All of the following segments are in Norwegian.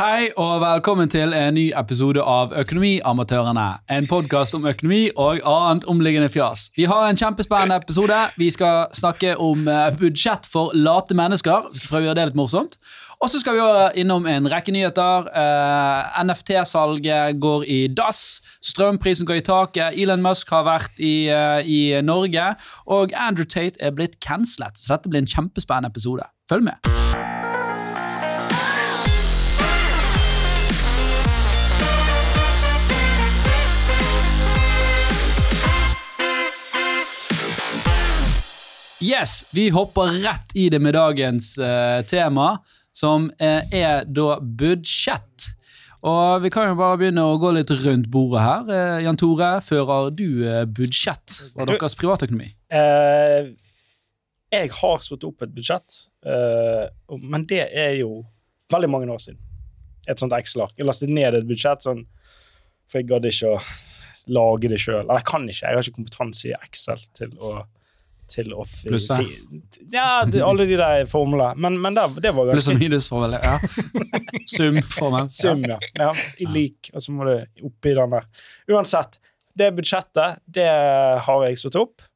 Hei og velkommen til en ny episode av Økonomiamatørene. En podkast om økonomi og annet omliggende fjas. Vi har en kjempespennende episode. Vi skal snakke om eh, budsjett for late mennesker. Vi skal prøve å gjøre det litt morsomt. Og så skal vi også innom en rekke nyheter. Uh, NFT-salget går i dass. Strømprisen går i taket. Elon Musk har vært i, uh, i Norge. Og Andrew Tate er blitt cancelet. Så dette blir en kjempespennende episode. Følg med. Yes, vi hopper rett i det med dagens uh, tema, som uh, er da budsjett. Og vi kan jo bare begynne å gå litt rundt bordet her. Uh, Jan Tore, fører du budsjett for Du- deres privatøkonomi? Eh, jeg har satt opp et budsjett, eh, men det er jo veldig mange år siden. Et sånt Excel-ark. Jeg lastet ned et budsjett, sånn, for jeg gadd ikke å lage det sjøl. Eller jeg kan ikke, jeg har ikke kompetanse i Excel til å til å fi, Plusse. Ja, alle de der formlene. Men, men det, det var Pluss og ganske minusformel, ja. Sumformel. Sum, ja. ja. I lik, og så må du oppi den der. Uansett, det budsjettet, det har jeg slått opp,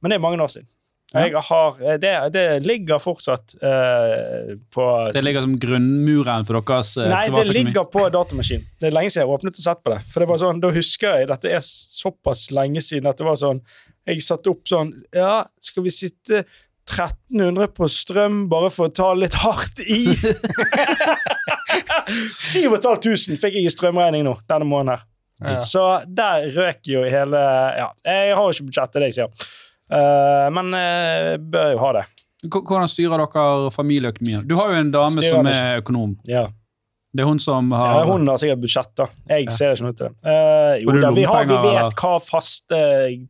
men det er mange år siden. Har, det, det ligger fortsatt uh, på Det ligger som grunnmuren for deres eh, Nei, det ligger på datamaskin. Det er lenge siden jeg åpnet og sett på det. For det var sånn, Da husker jeg dette er såpass lenge siden at det var sånn Jeg satte opp sånn Ja, skal vi sitte 1300 på strøm bare for å ta litt hardt i? 7500 fikk jeg i strømregning nå denne måneden. her. Ja. Så der røk jo hele Ja, jeg har jo ikke budsjett, det jeg sier. Uh, men jeg bør jo ha det. Hvordan styrer dere familieøkonomien? Du har jo en dame Styrer som er økonom. Ja. Det er hun som Ja, har hun har sikkert budsjett, da. Jeg Ja. ser ikke noe til det. Uh, jo da, vi, har, vi vet eller? hva faste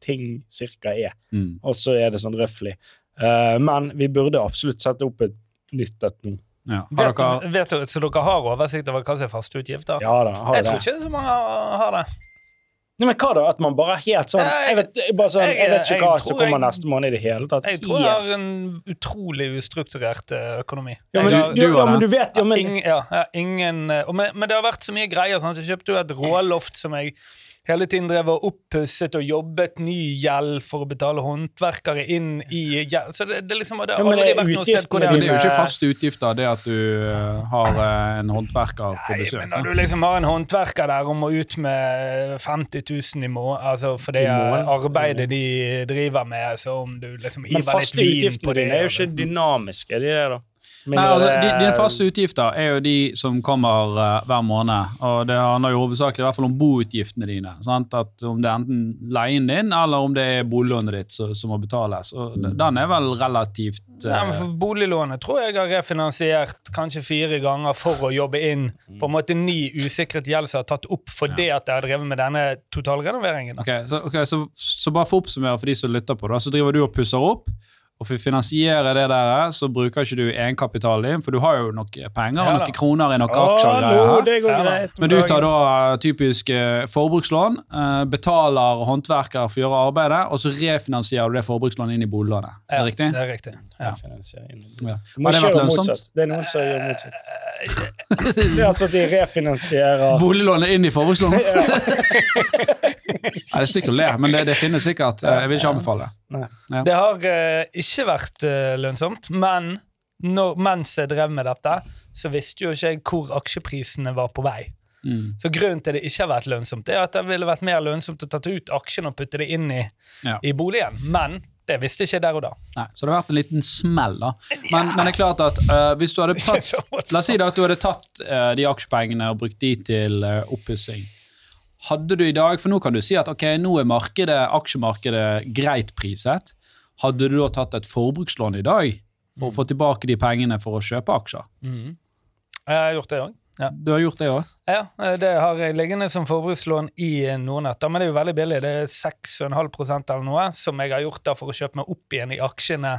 ting cirka er, mm. og så er det sånn røftlig. Uh, men vi burde absolutt sette opp et nytt et nå. ja. Har Vet, dere vet du, så dere har oversikt over hva som er faste utgifter? Ja da, har jeg det. tror ikke så mange har det. Nei, men hva da? At man bare er helt sånn Jeg vet, bare sånn, jeg vet ikke hva som kommer neste måned i det hele tatt. Jeg tror jeg har en utrolig ustrukturert eh, økonomi. ja, men, du, du ja, men du vet jo, men Ing, ja, ja, ingen, eh, men, men det har vært så mye greier. Sant? jeg kjøpte jo et råloft som jeg hele tiden drev og oppusset og jobbet ny gjeld for å betale håndverkere inn i gjeld. Så det, det, liksom, det har Ja, aldri vært noe sted hvor det Men det er jo ikke fast faste utgifter, det at du eh, har eh, en håndverker på besøk. Nei, men når du liksom har en håndverker der og må ut med 50 000 i måneden, altså for det arbeidet de driver med, så om du liksom Men hiver litt vin på det dine er jo ikke det- dynamiske, er de det, da? Nei, altså, de- Dine faste utgifter er jo de som kommer uh, hver måned. og Det handler jo hovedsakelig i hvert fall om boutgiftene dine. Sant? At Om det er enten leien din eller om det er boliglånet ditt som, som må betales. Og Den er vel relativt uh... Nei, men for Boliglånet tror jeg har refinansiert kanskje fire ganger for å jobbe inn på en måte ny usikret gjeld som har tatt opp fordi at jeg har drevet med denne totalrenoveringen. Okay, Ok, så, okay, så, så bare for å oppsummere for de som lytter på, da, så driver du og pusser opp. Og for å finansiere det der, så bruker ikke du egenkapitalen din, for du har jo noen penger og Ja noen kroner i noen går Ja, Men du tar da eh, typisk eh, forbrukslån, eh, betaler håndverker for å gjøre arbeidet, og så refinansierer du det forbrukslånet inn i boliglånet. Er det riktig? Det er riktig. Ja. Ja. Må Har det vært lønnsomt? Det er noen som gjør motsatt. Det er altså de refinansierer Boliglånet inn i forbrukslånet? Nei, det er stygt å le, men det, det finnes sikkert. Eh, Jeg vil ikke anbefale det. Ja. Det har uh, ikke vært uh, lønnsomt, men når, mens jeg drev med dette, så visste jo ikke jeg hvor aksjeprisene var på vei. Mm. Så grunnen til det ikke har vært lønnsomt, det er at det ville vært mer lønnsomt å ta ut aksjen og putte det inn i, Ja. i boligen. Men det visste jeg ikke der og da. Nei, så det har vært en liten smell, da. Men, men det er klart at uh, hvis du hadde tatt. La oss si da at du hadde tatt uh, de aksjepengene og brukt de til uh, oppussing. Hadde du i dag, for nå kan du si at ok, nå er markedet, aksjemarkedet greit priset. Hadde du da tatt et forbrukslån i dag for å få tilbake de pengene for å kjøpe aksjer? Jeg har gjort det òg. Ja. Du har gjort det òg? Ja, eh, det har jeg liggende som forbrukslån i eh, Nordnett. Men det er jo veldig billig. Det er 6,5 eller noe, som jeg har gjort da for å kjøpe meg opp igjen i aksjene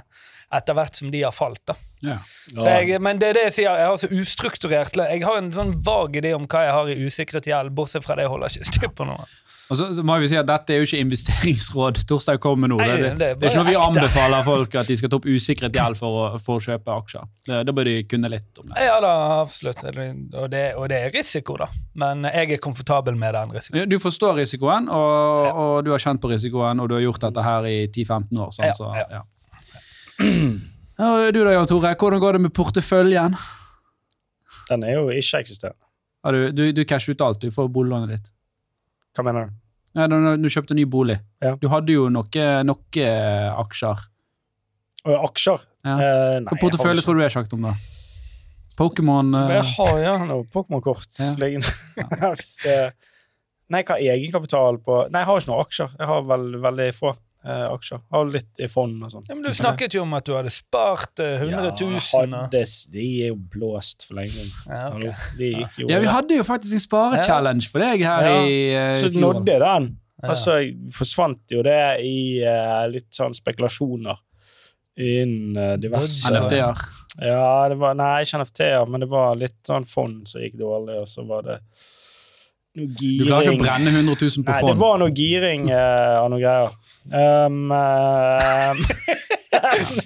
etter hvert som de har falt. da. Ja. Så jeg, men det er det jeg sier, jeg har så ustrukturert Jeg har en sånn vag idé om hva jeg har i usikret gjeld, bortsett fra det jeg holder ikke styr på noe. Og så må vi si at Dette er jo ikke investeringsråd Torstein kommer med nå. Nei, Det, det, det er ikke noe vi anbefaler folk at de skal ta opp usikret gjeld for å, for å kjøpe aksjer. Da bør de kunne litt om det. Ja da, absolutt. Og det, og det er risiko, da. Men jeg er komfortabel med den risikoen. Du forstår risikoen, og, Ja. og du har kjent på risikoen, og du har gjort dette her i 10-15 år. Sånn, Ja, så, ja. ja. Ja, Du da, Jan Tore, hvordan går det med porteføljen? Den er jo ikke-eksisterende. Har du, du, du casher ut alt du får boliglånet ditt. Hva mener du? Nei, når du kjøpte ny bolig. Ja. Du hadde jo noen noe aksjer. Og aksjer? Ja. Eh, nei, Hva portefølje tror du jeg snakket om da? Pokémon eh, Jeg har ja noe Pokémon-kort Ja. liggende. Ja. Nei, hva egenkapital på Nei, jeg har ikke noen aksjer. Jeg har vel, veldig få eh, aksjer. Har litt i fond og sånn. Ja, men du snakket jo om at du hadde spart eh, 100 000. Ja, hadde, de er jo blåst for lenge siden. Ja, okay. De gikk jo Ja, vi hadde jo faktisk en sparechallenge for deg her Ja. i uh, Så nådde den. Ja. Altså, forsvant jo det i uh, litt sånn spekulasjoner innen uh, diverse NFT-er. Ja, det var, nei, ikke NFT-er, men det var litt sånn fond som gikk dårlig, og så var det noe Du klarer ikke å brenne 100 000 på fond? Nei, det var noe giring uh, av noe greier. Um, uh,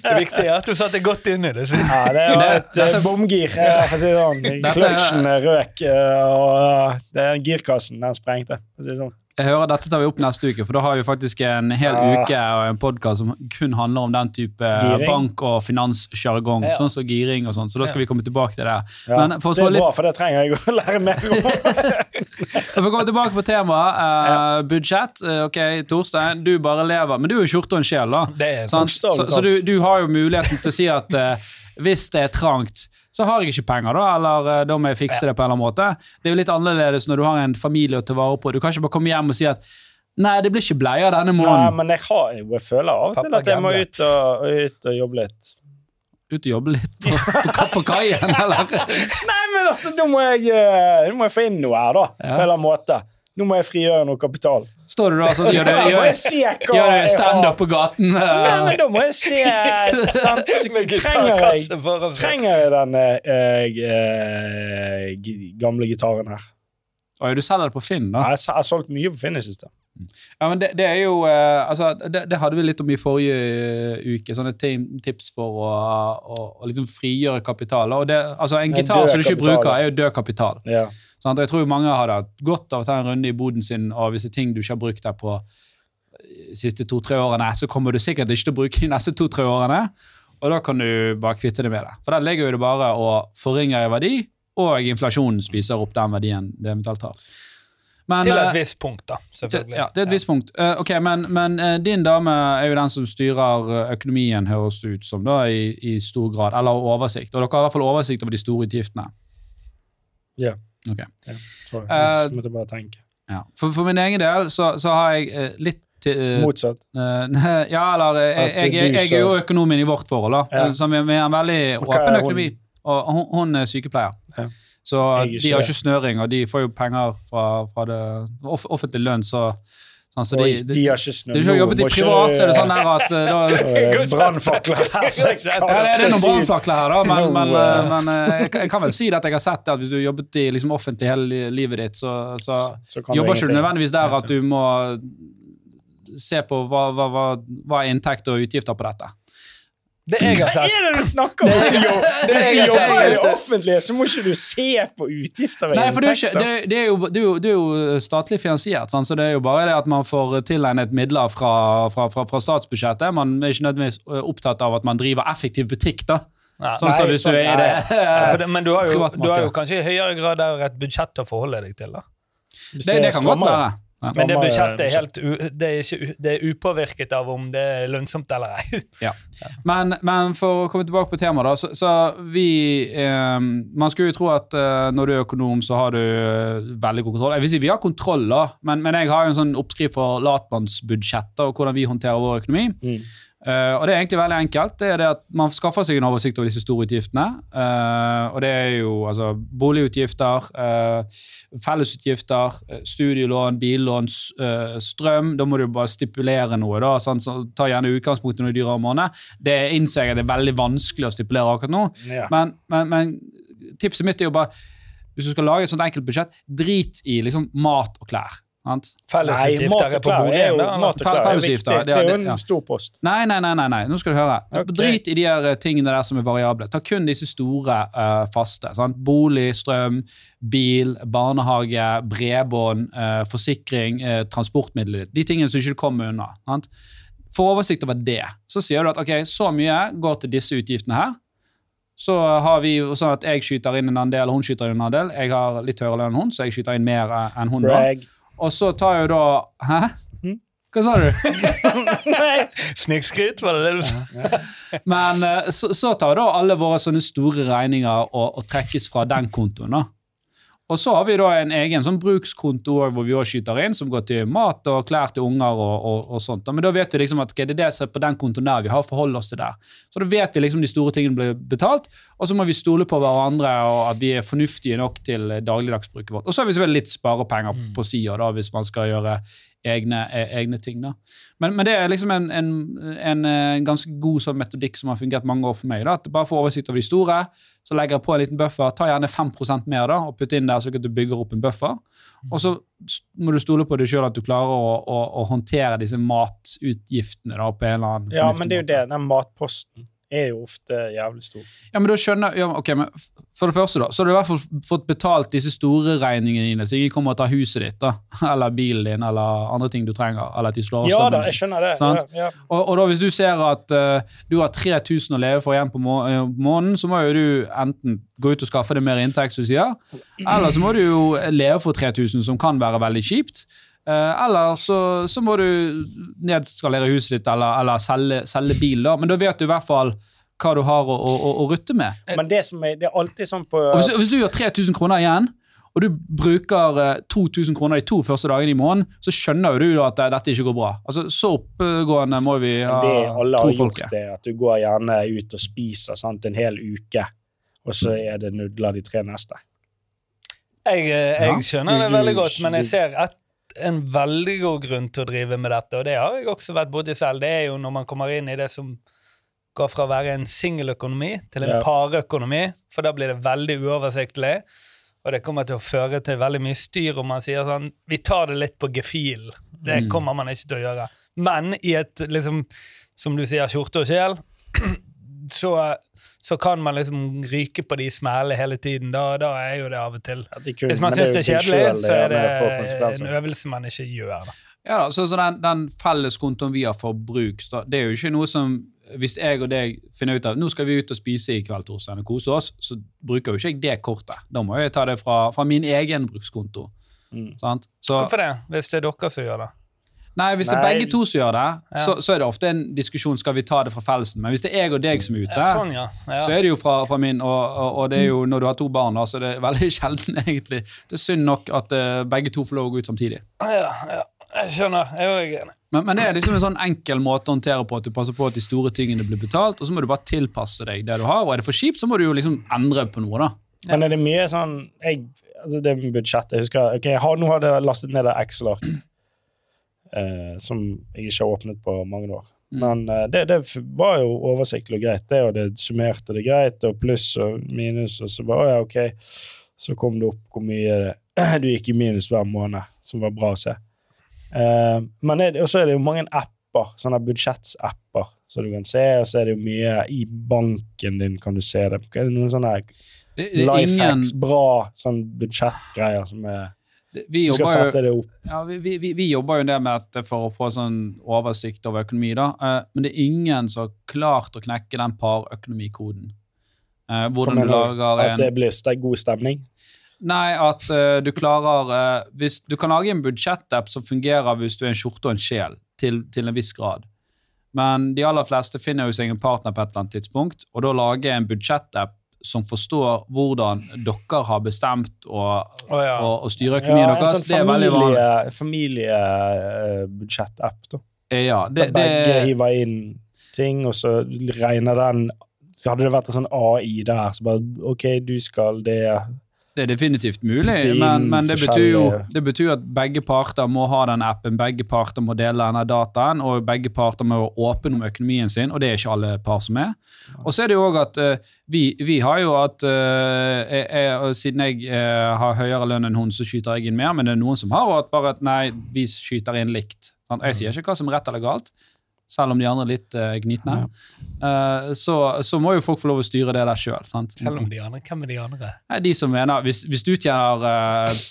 Det viktige er at du satte godt inn i det. Så. ja, det var et uh, bomgir, eh, for å si det sånn. Kløtsjen eh, røk, eh, og det er girkassen den sprengte. For å si det sånn. Jeg hører Dette tar vi opp neste uke, for da har vi faktisk en hel Ja. uke og en podkast som kun handler om den type Giring. bank- og finanssjargong, Ja. sånn som giring og sånn. Så da skal vi komme tilbake til det. Ja, Men for det er litt bra, for det trenger jeg å lære mer om. For å komme tilbake på temaet, eh, budsjett. Eh, ok, Torstein, du bare lever. Men du er jo skjorte og en sjel, da. Det er sånn, Så, bokstavelig så du, du har jo muligheten til å si at uh, hvis det er trangt, så har jeg ikke penger, da, eller eh, da må jeg fikse det på en eller annen måte. Det er jo litt annerledes når du har en familie å ta vare på. Du kan ikke bare komme hjem og si at nei, det blir ikke bleier denne måneden. Nei, men jeg, har, jeg føler av og til at jeg må ut og, ut og jobbe litt. Ut og jobbe litt på, på, på kaien, eller? Nei, men altså, nå må jeg, da må jeg få inn noe her, da. Ja. På en eller annen måte. Nå må jeg frigjøre noe kapital. Står du da sånn, gjør, gjør, gjør det standup på gaten? Nei, eh, men da må jeg se sant? Trenger jeg, trenger jeg den eh, eh, gamle gitaren her? Oi, du selger det på Finn, da? Jeg har- jeg har solgt mye på Finn i siste. Ja, men det, det er jo eh, altså, det, det hadde vi litt om i forrige uke. Sånne tips for å, å, å liksom frigjøre kapital. Og det, altså, en gitar som du ikke kapital, bruker, er jo død kapital. Ja. Og jeg tror mange hadde hatt godt av å ta en runde i boden sin, og hvis det er ting du ikke har brukt der på de siste to-tre årene, så kommer du sikkert ikke til å bruke de neste to-tre årene. Og da kan du bare kvitte deg med det. For der ligger jo det bare og forringer i verdi, og inflasjonen spiser opp den verdien det eventuelt har. Men, Til eh, et visst punkt, da. Selvfølgelig. ja, til et visst punkt. Uh, ok, Men, men uh, din dame er jo den som styrer eh, økonomien, høres det ut som, da, i, i stor grad. Eller oversikt. Og dere har i hvert fall oversikt over de store utgiftene. Ja. Ok. Ja, jeg. Eh, måtte bare tenke. Ja. For, for min egen del så, så har jeg eh, litt til, eh, Motsatt. Uh, Ja, eller jeg, jeg, jeg, jeg, er jo økonomen i vårt forhold, da. Ja. Så vi, vi har en veldig åpen økonomi. Og hun, hun er sykepleier. Ja. Så de har ikke snøring, og de får jo penger fra, fra det offentlige offentlig lønn, så, sånn, så de, Oi, de, de har ikke snø. Du har jobbet i privat, så er det sånn der at eh, da Brannfakler her ja, det er noen brannfakler her, da, men, men, eh. men eh, jeg, kan- vel si at jeg har sett at hvis du har jobbet i liksom, offentlig hele livet ditt, så, så Så du jobber ikke du nødvendigvis der at du må se på hva, hva, hva, hva er inntekt og utgifter på dette. Det jeg har Hva er det du snakker om? Du det er du jeg har jobber i det offentlige, så må ikke du se på utgifter og det er, inntekter. det, det, er jo, det, er jo, det er jo statlig finansiert, sånn, så det er jo bare det at man får tilegnet midler fra, fra, fra, fra statsbudsjettet. Man er ikke nødvendigvis eh, opptatt av at man driver effektiv butikk, da. Sånn som hvis du sånn- er i det Ja, det, men du har, jo, du har jo kanskje i høyere grad et budsjett å forholde deg til. da. Hvis Det, det kan godt være. Men det budsjettet er helt u, det er ikke, det er upåvirket av om det er lønnsomt eller ei. Ja. Men, men for å komme tilbake på temaet, da, så, så vi eh, Man skulle jo tro at eh, når du er økonom, så har du eh, veldig god kontroll. Jeg vil si vi har kontroll, da, men, men jeg har jo en sånn oppskrift for latmannsbudsjetter og hvordan vi håndterer vår økonomi. Mm. Eh, og det er egentlig veldig enkelt. Det er det at Man skaffer seg en oversikt over disse store utgiftene. Uh, og det er jo altså boligutgifter, uh, fellesutgifter, studielån, billån, strøm. Da må du bare stipulere noe. da, sånn, så Ta gjerne utgangspunkt i noe dyrere måned. Det innser jeg at det er veldig vanskelig å stipulere akkurat nå. Ja. Men, men, men tipset mitt er jo bare hvis du skal lage et sånt enkelt budsjett, drit i liksom mat og klær. Sant? Fellesutgifter er på er boligen, er Fellesutgifter, er- er jo en stor post. Nei, nei, nei, nei, nei. nå skal du høre. Okay. Drit i de her eh, tingene der som er variable. Ta kun disse store uh, faste. Sant? Bolig, strøm, bil, barnehage, bredbånd, uh, forsikring, eh, transportmidler. De tingene som ikke du kommer unna. Sant? Få oversikt over det. Så sier du at ok, så mye går til disse utgiftene her. Så har vi jo sånn at jeg skyter inn en andel, hun skyter inn en andel. Jeg har litt høyere lønn enn hun, så jeg skyter inn mer enn hun. da. Og så tar jo da Hæ? Mhm. Hva sa du? Nei. Snikskryt, var det det du sa? Men eh, så, så tar da alle våre sånne store regninger og, og trekkes fra den kontoen. da. Og så har vi da en egen sånn brukskonto hvor vi også skyter inn, som går til mat og klær til unger og, og, og sånt. Men da vet vi liksom at okay, det er det som er på den kontoen der vi har forholdt oss til der. Så da vet vi liksom de store tingene blir betalt, og så må vi stole på hverandre og at vi er fornuftige nok til dagligdagsbruket vårt. Og så har vi selvfølgelig litt sparepenger på sida hvis man skal gjøre egne, eh, egne ting. da. Men, men det er liksom en, en, en, ganske god sånn metodikk som har fungert mange år for meg. da, at Bare få oversikt over de store, så legger jeg på en liten buffer. Ta gjerne 5 mer da, og putt inn der, slik at du bygger opp en buffer. Og så må du stole på deg sjøl at du klarer å, å, å håndtere disse matutgiftene da, på en eller annen Ja, men det er jo det. Den matposten er jo ofte jævlig stor. Ja, men da skjønner ja, ok, men For det første, da, så har du i hvert fall fått betalt disse store regningene dine, så ingen kommer og tar huset ditt, da, eller bilen din, eller andre ting du trenger. eller at de slår Ja da, jeg skjønner det. Ja, ja. Og, og da hvis du ser at uh, du har 3000 å leve for igjen på må eh, måneden, så må jo du enten gå ut og skaffe deg mer inntekt, som du sier, eller så må du jo leve for 3000, som kan være veldig kjipt. Eh, eller så, så må du nedskalere huset ditt eller, eller selge, selge bil, da. Men da vet du i hvert fall hva du har å, å, å, rutte med. Men det som er, det er alltid sånn på Og hvis, hvis du gjør 3000 kroner igjen, og du bruker eh, 2000 kroner de to første dagene i måneden, så skjønner jo du da at eh, dette ikke går bra. Altså, Så oppegående må vi ha, det alle tro har gjort folket. det, at du går gjerne ut og spiser sant, en hel uke, og så er det nudler de tre neste. Jeg, eh, jeg Ja. skjønner det veldig godt, men jeg ser et, en veldig god grunn til å drive med dette, og det har jeg også vært borti selv. Det er jo når man kommer inn i det som går fra å være en singeløkonomi til en Ja. parøkonomi, for da blir det veldig uoversiktlig. Og det kommer til å føre til veldig mye styr om man sier sånn Vi tar det litt på gefühl. Det Mm. kommer man ikke til å gjøre. Men i et, liksom, som du sier, skjorte og sjel, så, så kan man liksom ryke på de smellene hele tiden. Da, da er jo det av og til kun- Hvis man syns det er kjedelig, selv så er det en øvelse man ikke gjør. Da. Ja da, så, så den, den felleskontoen vi har for bruk, det er jo ikke noe som Hvis jeg og deg finner ut av nå skal vi ut og spise i kveld, Torstein, og kose oss, så bruker jo ikke jeg det kortet. Da må jeg ta det fra, fra min egen brukskonto. Mm. Sant? Så, Hvorfor det? Hvis det er dere som gjør det? Nei, hvis det er begge to som gjør det, Ja. så, så er det ofte en diskusjon skal vi ta det fra fellesen. Men hvis det er jeg og deg som er ute, Ja, sånn, ja. ja. så er det jo fra, fra min, og, og, og det er jo når du har to barn, så så det er veldig sjelden, egentlig. Det er synd nok at uh, begge to får lov å gå ut samtidig. ja, ja. Jeg skjønner. Jeg er enig. Men, men det er liksom en sånn enkel måte å håndtere på at du passer på at de store tingene blir betalt, og så må du bare tilpasse deg det du har. Og er det for kjipt, så må du jo liksom endre på noe, da. Men er det mye sånn jeg, altså Det er budsjettet jeg husker, okay, jeg har, Nå har jeg lastet ned et Excel-ark eh, som jeg ikke har åpnet på mange år. Mm. Men eh, det, det var jo oversiktlig og greit, det, og det summerte det greit, og pluss og minus, og så bare, ja, ok, så kom det opp hvor mye det, du gikk i minus hver måned, som var bra å se. Eh, men så er det jo mange apper, sånne budsjettsapper, som du kan se, og så er det jo mye i banken din, kan du se det. Er det noen sånne ingen, Lifehacks, bra sånn budsjettgreier som er vi, skal jobber jo, sette det opp. ja, vi, vi, vi- jobber jo det med dette for å få sånn oversikt over økonomi, da. Eh, men det er ingen som har klart å knekke den parøkonomikoden. Eh, hvordan du lager en At det blir god stemning. Nei, at eh, du klarer eh, hvis, Du kan lage en budsjettapp som fungerer hvis du er en skjorte og en sjel, til, til en viss grad. Men de aller fleste finner jo seg en partner på et eller annet tidspunkt, og da lage en budsjettapp som forstår hvordan dere har bestemt å, Å, ja. å, å styre økonomien Ja, deres, sånn det er veldig vanlig. familie- familiebudsjettapp, da. Eh, Ja, det, Der begge det, hiver inn ting, og så regner den så Hadde det vært en sånn AI der, så bare OK, du skal det Det er definitivt mulig, Din men, men det, betyr jo, det betyr jo at begge parter må ha den appen, begge parter må dele denne dataen, og begge parter må være åpne om økonomien sin, og det er ikke alle par som er. Og så er det jo òg at uh, vi, vi har jo at uh, jeg, jeg, Siden jeg uh, har høyere lønn enn hun, så skyter jeg inn mer, men det er noen som har at bare at nei, vi skyter inn likt. Sant? Jeg sier ikke hva som er rett eller galt, selv om de andre er litt uh, gnitne. uh, så, så må jo folk få lov å styre det der sjøl. Selv om de andre, hvem er de andre? Nei, de som mener, Hvis, hvis du tjener eh,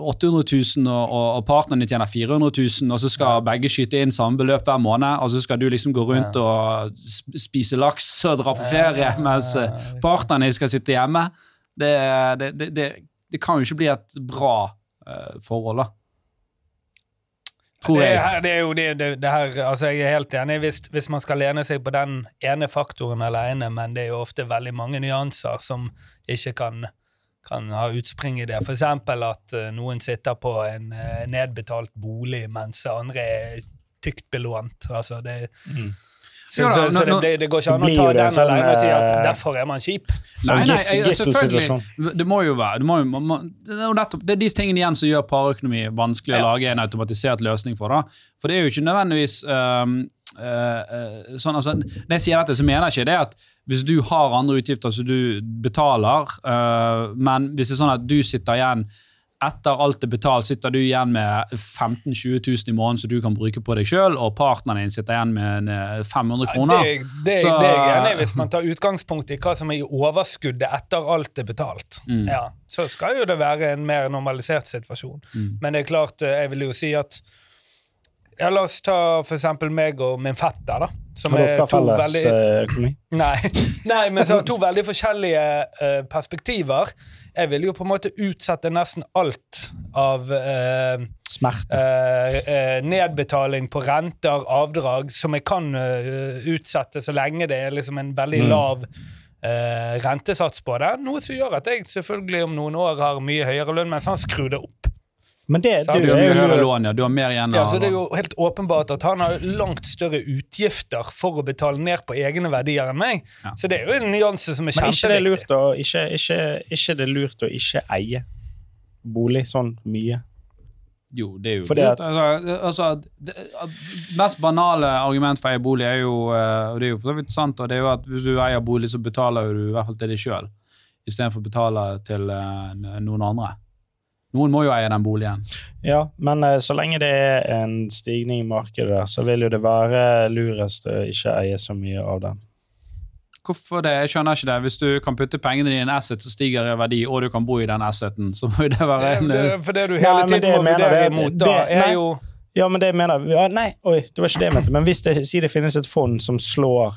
800 000 og, og, partneren din tjener 400 000, og så skal begge skyte inn samme beløp hver måned, og så skal du liksom gå rundt og spise laks og dra på ferie, mens eh, partneren din skal sitte hjemme, det, det, det, det, kan jo ikke bli et bra forhold, da. Tror det, jeg. her, det er jo det, det, det her, altså Jeg er helt enig hvis, hvis man skal lene seg på den ene faktoren alene, men det er jo ofte veldig mange nyanser som ikke kan, kan ha utspring i det. Eksempel at eh, noen sitter på en eh, nedbetalt bolig, mens andre er tykt belånt. Altså det, så, så, så det, det, går ikke an å ta den sånn, alene og si at eh, derfor er man kjip. Sånn Nei, nei, jeg- selvfølgelig. Det må jo være det, må jo, man, man, det, er nettopp, det er de tingene igjen som gjør parøkonomi vanskelig å lage en automatisert løsning for. da. For det er jo ikke nødvendigvis um, uh, sånn, altså, Når jeg sier dette, så mener jeg ikke det at hvis du har andre utgifter som du betaler, uh, men hvis det er sånn at du sitter igjen etter alt er betalt, sitter du igjen med 15 000-20 000 i måneden som du kan bruke på deg sjøl, og partneren din sitter igjen med øh, 500 kroner. Det, det, Så- det er i hvis man tar utgangspunkt i hva som er i overskuddet etter alt er betalt. Mm. Ja, så skal jo det være en mer normalisert situasjon. Mm. Men det er klart, eh, jeg vil jo si at ja, La oss ta for eksempel meg og min fetter, da. Som er to felles veldig eh? Nei, nei men så har to veldig forskjellige uh, perspektiver. Jeg vil jo på en måte utsette nesten alt av uh, Smerte. Uh, nedbetaling på renter, avdrag, som jeg kan utsette så lenge det er liksom en veldig Mm. lav rentesats på det. Noe som gjør at jeg selvfølgelig om noen år har mye høyere lønn, mens han skrur det opp. Men det, du, det Du har lån, ja. Du har mer igjen Ja, så Det er jo helt åpenbart at han har langt større utgifter for å betale ned på egne verdier enn meg. Ja. Så det er jo en nyanse som er Men ikke det kjempeviktig. å ikke, ikke, ikke det er lurt å ikke eie bolig sånn mye. Jo, det er jo Fordi at- altså, altså, det mest banale argument for å eie bolig er jo eh, og det er jo for så vidt sant, og det er jo at hvis du eier bolig, så betaler du i hvert fall til deg sjøl, istedenfor å betale til eh, noen andre. Noen må jo eie den boligen. Ja, men eh, så lenge det er en stigning i markedet, der, så vil jo det være lurest å ikke eie så mye av den. Hvorfor det? Jeg skjønner ikke det. Hvis du kan putte pengene dine i en asset som stiger i verdi, og du kan bo i den asseten, så må jo det være en Det, det, for det du hele nei, tiden må vurdere imot, det- da, er jo Ja, men det jeg mener ja, Nei, oi, det var ikke det jeg mente. Men hvis det, si det finnes et fond som slår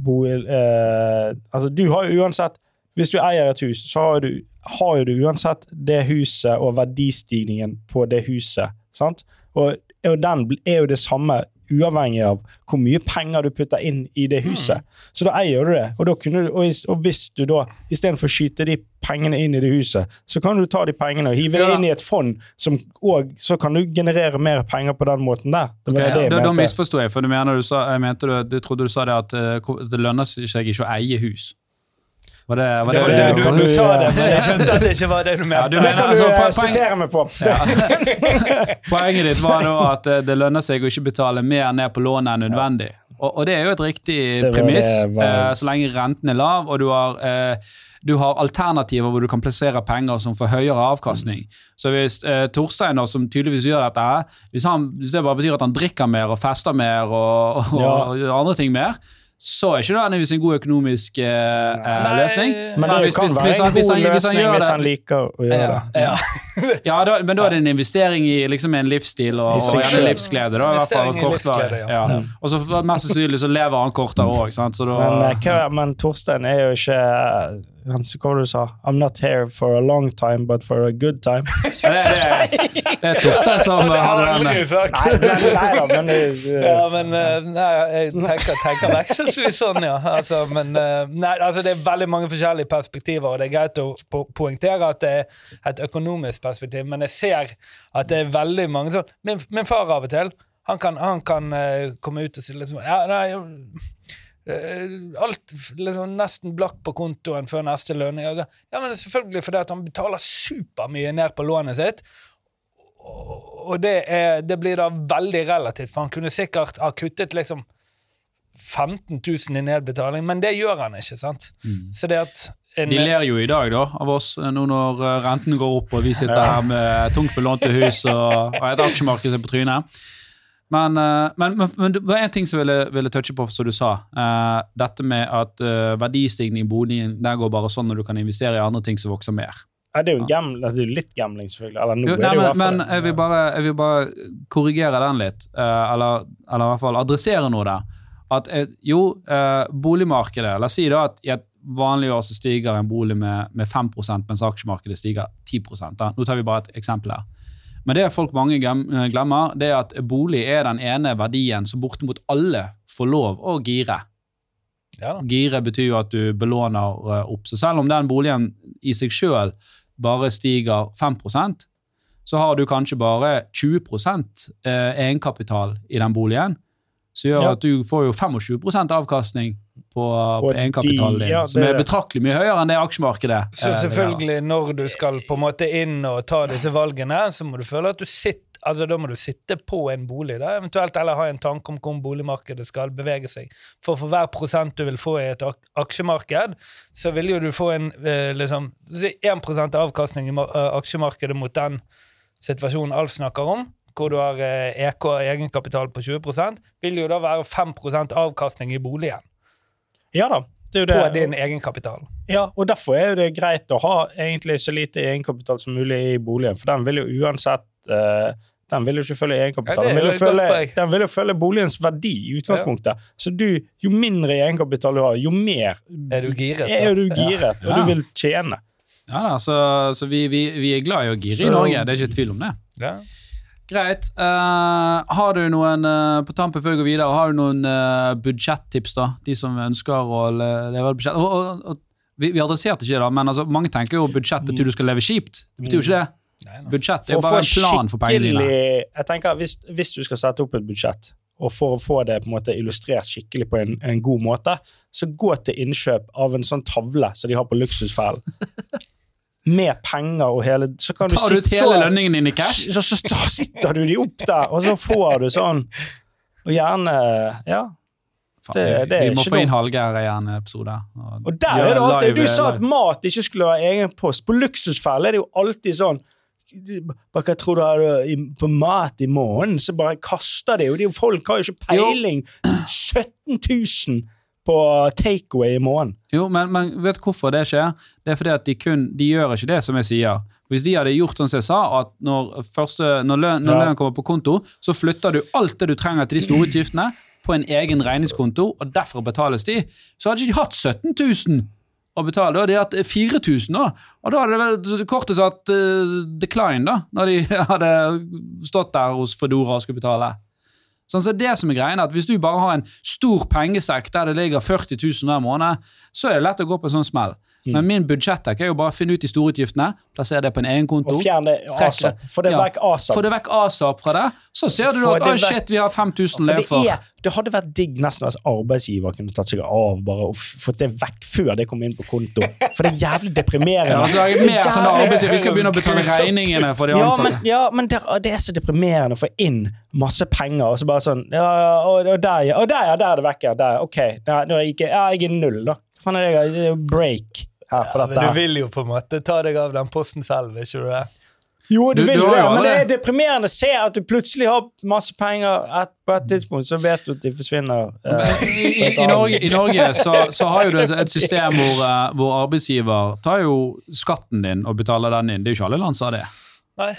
bo, eh, Altså, du har jo uansett Hvis du eier et hus, så har du, har du uansett det huset og verdistigningen på det huset. sant? Og, og den er jo det samme uavhengig av hvor mye penger du putter inn i det huset. Så da eier du det. Og, da kunne du, og, og hvis du da istedenfor å skyte de pengene inn i det huset, så kan du ta de pengene og hive det Ja. inn i et fond, som, og så kan du generere mer penger på den måten der. Det var det jeg da, misforsto jeg, for du mener du sa, jeg mente du, du trodde du sa det at uh, det lønner seg ikke å eie hus. Var det, var det det, det, du, du du- sa det, men jeg skjønte at det ikke var det du Ja, mente. du Det kan du altså, eh, sitere meg på. Poenget ditt var nå at eh, det lønner seg å ikke betale mer ned på lånet enn nødvendig. Og, og det er jo et riktig premiss, var- eh, så lenge renten er lav, og du har, eh, du har alternativer hvor du kan plassere penger som får høyere avkastning. Så hvis eh, Torstein, da, som tydeligvis gjør dette, hvis, han, hvis det bare betyr at han drikker mer og fester mer og, og, Ja. og andre ting mer, så er ikke det nødvendigvis en god økonomisk eh, eh, Nei, løsning. Men det hvis- kan hvis- være hvis en god han- hvis han løsning hvis han liker å gjøre Ja, det. ja. Ja, da, men da er det en investering i liksom en livsstil og, I og gjerne livsglede. Da, i hvert fall Investering i kortvarig. livsglede, Ja. ja. Og så mest sannsynlig så lever han kortere òg, Men, eh, hva, men Torstein er jo ikke Hva var det du sa? I'm not here for a long time, but for a good time. det, er Torstein som har den. Nei, nei men det, Ja, men eh, nei, jeg tenker, tenker vekselvis sånn, ja. Altså, men eh, nei, altså, det er veldig mange forskjellige perspektiver, og det er greit å po poengtere at det er et økonomisk perspektiv, men jeg ser at det er veldig mange sånn min, min far av og til Han kan, han kan eh, komme ut og si liksom ja, nei, eh, Alt liksom nesten blakk på kontoen før neste lønning. Ja, men det er selvfølgelig fordi han betaler supermye ned på lånet sitt. Og det, er, det blir da veldig relativt, for han kunne sikkert ha kuttet liksom 15 000 i nedbetaling, men det gjør han ikke, sant? Så det at en, De ler jo i dag da, av oss, nå når eh, renten går opp og vi sitter her med tungt belånte hus og, og et aksjemarked på trynet. Men, eh, men, men, men det var en ting som jeg ville, ville touche på, som du sa. Uh, dette med at uh, verdistigning i boligen der går bare sånn når du kan investere i andre ting som vokser mer. Ja, det er jo gam, det er litt gambling, selvfølgelig. Eller nå Jo, er det jo men, men jeg, vil bare, jeg vil bare korrigere den litt, Uh, eller, eller i hvert fall adressere noe der. At jo, boligmarkedet La oss si da at i et vanlig år så stiger en bolig med, med 5% mens aksjemarkedet stiger 10 da. Nå tar vi bare et eksempel her. Men det folk mange eh, glemmer, det er at bolig er den ene verdien som bortimot alle får lov å gire. ja. Gire betyr jo at du belåner eh, opp. Så selv om den boligen i seg sjøl bare stiger 5% så har du kanskje bare 20 eh, egenkapital i den boligen. Som gjør Ja. at du får jo 25% avkastning på, på, på egenkapitalen din. ja, som er betraktelig mye høyere enn det aksjemarkedet Så eh, leverer. selvfølgelig, når du skal på en måte inn og ta disse valgene, så må du føle at du sitter Altså, Da må du sitte på en bolig, da, eventuelt eller ha en tanke om hvor boligmarkedet skal bevege seg. For for hver prosent du vil få i et ak aksjemarked, så vil jo du få en eh, liksom, 1 avkastning i eh, aksjemarkedet mot den situasjonen Alf snakker om, hvor du har eh, EK, egenkapital på 20% vil jo da være 5% avkastning i boligen Ja da. Det er på jo det. din egenkapital. Ja, og derfor er jo det greit å ha egentlig så lite egenkapital som mulig i boligen, for den vil jo uansett uh, den vil jo ikke følge egenkapital. Ja, er den, vil følge, den vil jo følge boligens verdi i utgangspunktet. Så du, jo mindre egenkapital du har, jo mer Er du giret? er du giret, og du vil tjene. Ja da, så, så vi, vi, vi er glad i å gire Så- i Norge, det er ikke tvil om det. Ja. Greit. Uh, har du noen uh, på tampen før vi går videre, har du noen uh, budsjettips, da? De som ønsker å leve av budsjett. Og, og, og, vi, vi adresserte ikke det, men altså, mange tenker jo budsjett betyr du skal leve kjipt. Det betyr jo ikke det. Nei. Budsjett er jo bare en plan for pengene dine. Jeg tenker, hvis, hvis du skal sette opp et budsjett, og for å få det på en måte illustrert skikkelig på en, en god måte, så gå til innkjøp av en sånn tavle som de har på luksusfellen. Med penger og hele Så kan du Tar du ut hele lønningen din i cash? Så, så, så, sitter du de opp der, og så får du sånn Og gjerne Ja. Faen, det- det vi må få inn. Hallgeir i en episode. Og der er det alltid, Du sa at mat ikke skulle være egen post. På Luksusfelle er det jo alltid sånn Bare hva tror du har på mat i morgen? Så bare kaster de jo. Folk har jo ikke peiling. 17 000 på takeaway i morgen. Jo, men, men vet du hvorfor det skjer? Det er fordi at de kun, de gjør ikke det som jeg sier. Hvis de hadde gjort som jeg sa, at når, første, når, løn, når lønnen kommer på konto, så flytter du alt det du trenger til de store utgiftene på en egen regningskonto, og derfor betales de. Så hadde ikke de hatt 17 000 å betale, da hadde de hatt 4000 da. Og da hadde det kortet satt uh, decline da, når de hadde stått der hos Fedora og skulle betale. Sånn, så det som er greien at Hvis du bare har en stor pengesekk der det ligger 40 000 hver måned, så er det lett å gå på en sånn smell. Mm. Men min budsjettek er jo bare å finne ut de store utgiftene, plassere det på en egen konto, Og fjerne asap. Få det Ja. vekk asap. få det vekk asap fra det, så ser du at vekk. shit, vi har 5000 å For det, er, det hadde vært digg nesten hvis arbeidsgiver kunne tatt seg av bare og fått det vekk før det kom inn på konto. For det er jævlig deprimerende. Ja, altså, det er mer er sånn arbeidsgiver, Vi skal begynne å betale regningene for de ja, men, ja, men det, er så deprimerende å få inn masse penger, og så bare sånn Ja, og, og der, ja. Der, ja. Der er det vekk, ja. Der. Ok. Ja, er jeg, jeg er null, da. Hva faen er det? Break her på Ja, dette. men her. du vil jo på en måte ta deg av den posten selv, ikke du det? Jo, du, Du- vil jo det, men det er deprimerende å se at du plutselig har masse penger et, på et tidspunkt, så vet du at de forsvinner. eh, I, i, i, Norge, i Norge så, så har jo du et- et system hvor, eh, hvor arbeidsgiver tar jo skatten din og betaler den inn. Det er jo ikke alle land som har det. Nei,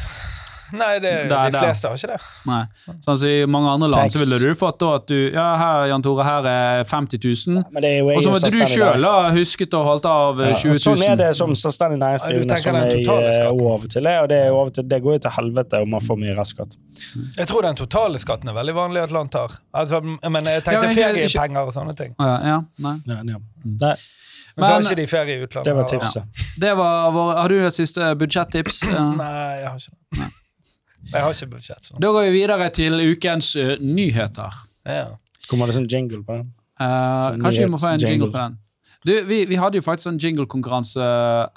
Nei det, Der, de der. fleste har ikke det. Nei. Sånn som I mange andre land så ville du fått da at du Ja, her, Jan Tore, her er 50 000. Ja, er Og så måtte du sjøl ha husket å holde av eh, Ja, 20 000. Sånn er det som selvstendig næringsdrivende ja, som er jeg eh, av og til det. og det, er og til, det går jo til helvete om man får mye restskatt. Jeg tror den totale skatten er veldig vanlig at land tar. Altså, men jeg Ja, tenkte men feriepenger og sånne ting. Ja, ja, nei. Ja, ja. Mm. Nei, Men, så har Men- ikke de ferie i utlandet. det var tipset. tipset. Det var vår, Har du et siste budsjettips? Nei, jeg har ikke det. Jeg har ikke budsjett. sånn. Da går vi videre til ukens uh, nyheter. Ja. Kommer det sånn jingle på den? Uh, kanskje vi må få en jingle jingle på den. Du, vi, vi hadde jo faktisk en jinglekonkurranse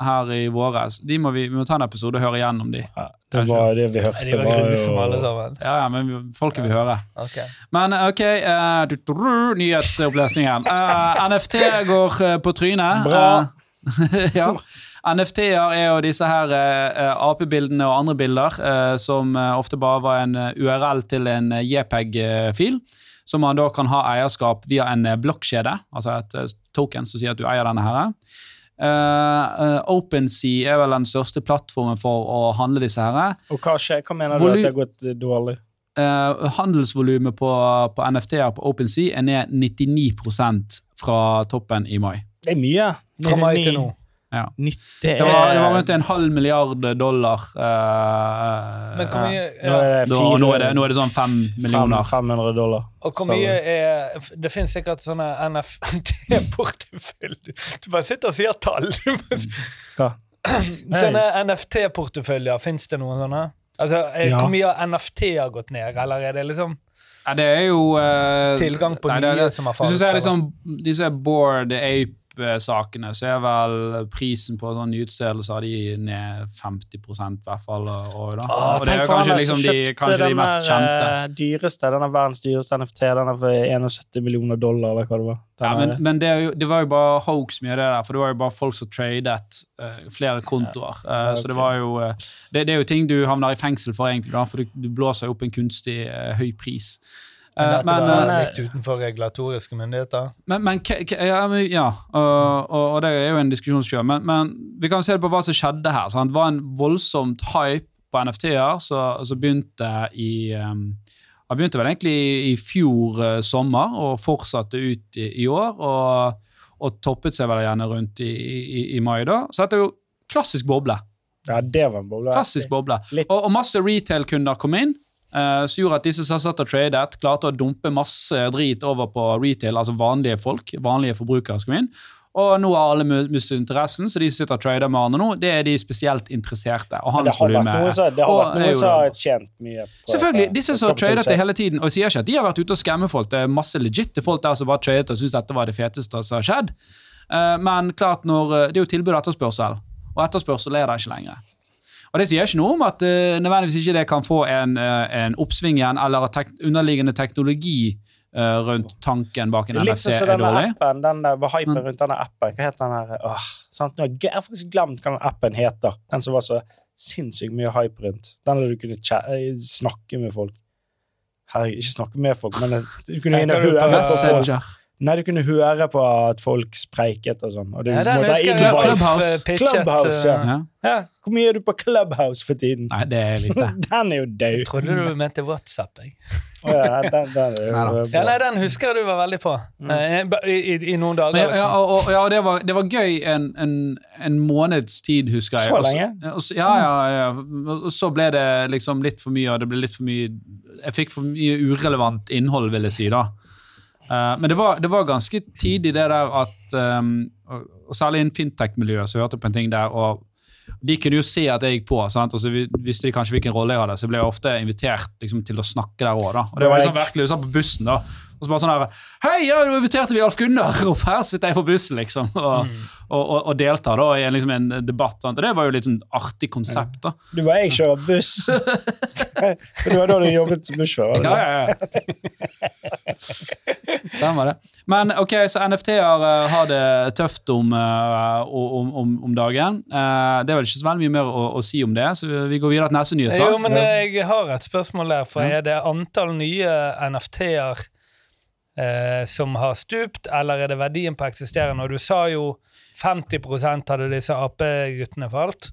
her i våres. De må vi, vi må ta en episode og høre igjennom de. Ja, det var det vi hørte. hørte. De var grusomme, alle sammen. Ja, ja, men folket vil høre. Ok. Men ok, eh, du- nyhetsopplesningen. Uh, NFT går eh, på trynet. Bra. Eh, ja. NFT-er er jo disse her eh, AP-bildene og andre bilder eh, som eh, ofte bare var en eh, URL til en eh, JPEG-fil, som man da kan ha eierskap via en eh, blokkjede, altså et eh, token som sier at du eier denne her. Eh, eh, OpenSea er vel den største plattformen for å handle disse her. Og hva skjer? Hva mener du at det har gått eh, dårlig? Uh, handelsvolumet på, på NFT-er på OpenSea er ned 99% fra toppen i mai. Det er mye. Fra mai til nå. Ja. 90, Det var, det var rundt en halv milliard dollar. eh, Men hvor mye, Nå er det da, nå, er det, nå er det sånn fem millioner. 500 dollar. Og hvor mye er Det finnes sikkert sånne NFT-porteføljer. Du bare sitter og sier tall. Hva? Sånne NFT-porteføljer, fins det noen sånne? Altså, er, Ja. Hvor mye har NFT-er gått ned, eller er det liksom Ja, det er jo eh, tilgang på nei, det nye som har Hvis du ser liksom disse Board Ape-sakene, så er vel prisen på sånn nyutstedelse av de ned 50% i hvert fall. Og, da. Åh, og det er kanskje, liksom de, kanskje de mest der, kjente. eh, dyreste, den er verdens dyreste NFT. Den er for 71 millioner dollar, eller hva det var. Den Ja, men, men det, jo, det var jo bare hoax mye av det der, for det var jo bare folk som tradet uh, flere kontoer. Eh, Så det var jo uh, det, det er jo ting du havner i fengsel for, egentlig, da, for du, du blåser opp en kunstig eh, høy pris. Eh, Men dette men, var eh, litt utenfor regulatoriske myndigheter? men, men ja, ja og, og, det er jo en diskusjonskjør. men, men vi kan se på hva som skjedde her. Sant? Det var en voldsomt hype på NFT-er som begynte i um, Han begynte vel egentlig i, i fjor uh, sommer og fortsatte ut i, i år. Og, og toppet seg vel gjerne rundt i, i, i mai, da. Så dette er jo klassisk boble. Ja, det var en boble. Klassisk boble. Og, og masse retail-kunder kom inn, eh, som gjorde at disse som satt og tradet, klarte å dumpe masse drit over på retail, altså vanlige folk, vanlige forbrukere som kom inn. Og nå har alle mistet interessen, så de som sitter og trader med andre nå, det er de spesielt interesserte. Og Men det har vært handelsvolumet noen som, det har vært noen som har tjent mye på Selvfølgelig, disse som har til tradet det hele tiden, og sier ikke at de har vært ute og skremme folk, det er masse legitte folk der som bare tradet og syntes dette var det feteste som har skjedd. Eh, Men klart, når, eh, det er jo tilbud og etterspørsel, og etterspørsel er det ikke lenger. Og Det sier ikke noe om at uh, nødvendigvis ikke det kan få en, uh, en oppsving igjen, eller at tek underliggende teknologi uh, rundt tanken bak en Litt NFC sånn er denne dårlig. appen, den der var hypen Mm. rundt denne appen. Hva heter den her? Åh, sant? Nå jeg har faktisk glemt hva den appen heter. Den som var så sinnssykt mye hype rundt. Den der du kunne snakke med folk. Herregud, ikke snakke med folk, men du kunne inn og høre. Messenger. Nei, du kunne høre på at folk spreiket og sånn. Og du Ja, den måtte ha husker jeg invite. Rolf, Clubhouse. eh, pitchet, Clubhouse, ja. eh, Ja. Ja, hvor mye er du på Clubhouse for tiden? Nei, det er lite. Den er jo død. Jeg trodde du mente WhatsApp. Jeg. oh, ja, den, den er. Ja, nei, Den husker du var veldig på. Mm. I, i, I noen dager. Liksom. ja, og, og, ja, og det var, det var gøy en, en, en måneds tid, husker jeg. Så lenge? Og så, ja, ja, ja. Og så ble det liksom litt for mye, og det ble litt for mye Jeg fikk for mye urelevant innhold, vil jeg si, da. Eh, men det var, det var ganske tidlig det der at um, og, og Særlig innen fintech-miljøet så hørte jeg på en ting der. og de kunne jo se at jeg gikk på, sant? og så vi- visste de kanskje hvilken rolle jeg hadde. Så jeg ble jeg ofte invitert liksom, til å snakke der òg. Og det var liksom virkelig sånn på bussen da, og så bare sånn her Hei, ja, nå inviterte vi Alf Gunnar! Og her sitter jeg på bussen, liksom, og, og, og, og deltar da i en, liksom, en debatt. Sant? Og det var jo litt sånn artig konsept. da. Du bare 'jeg kjører buss'. Det var da du jobbet som bussjåfør? Ja, ja, ja. Stemmer det. Men ok, så NFT-er uh, har det tøft om, uh, om, om, om dagen. Uh, det er vel ikke så veldig mye mer å, å si om det, så vi går videre til neste nye sak. Jo, men jeg har et spørsmål der. For er det antall nye NFT-er eh, som har stupt, eller er det verdien på eksisterende? Og du sa jo 50% hadde disse AP-guttene falt.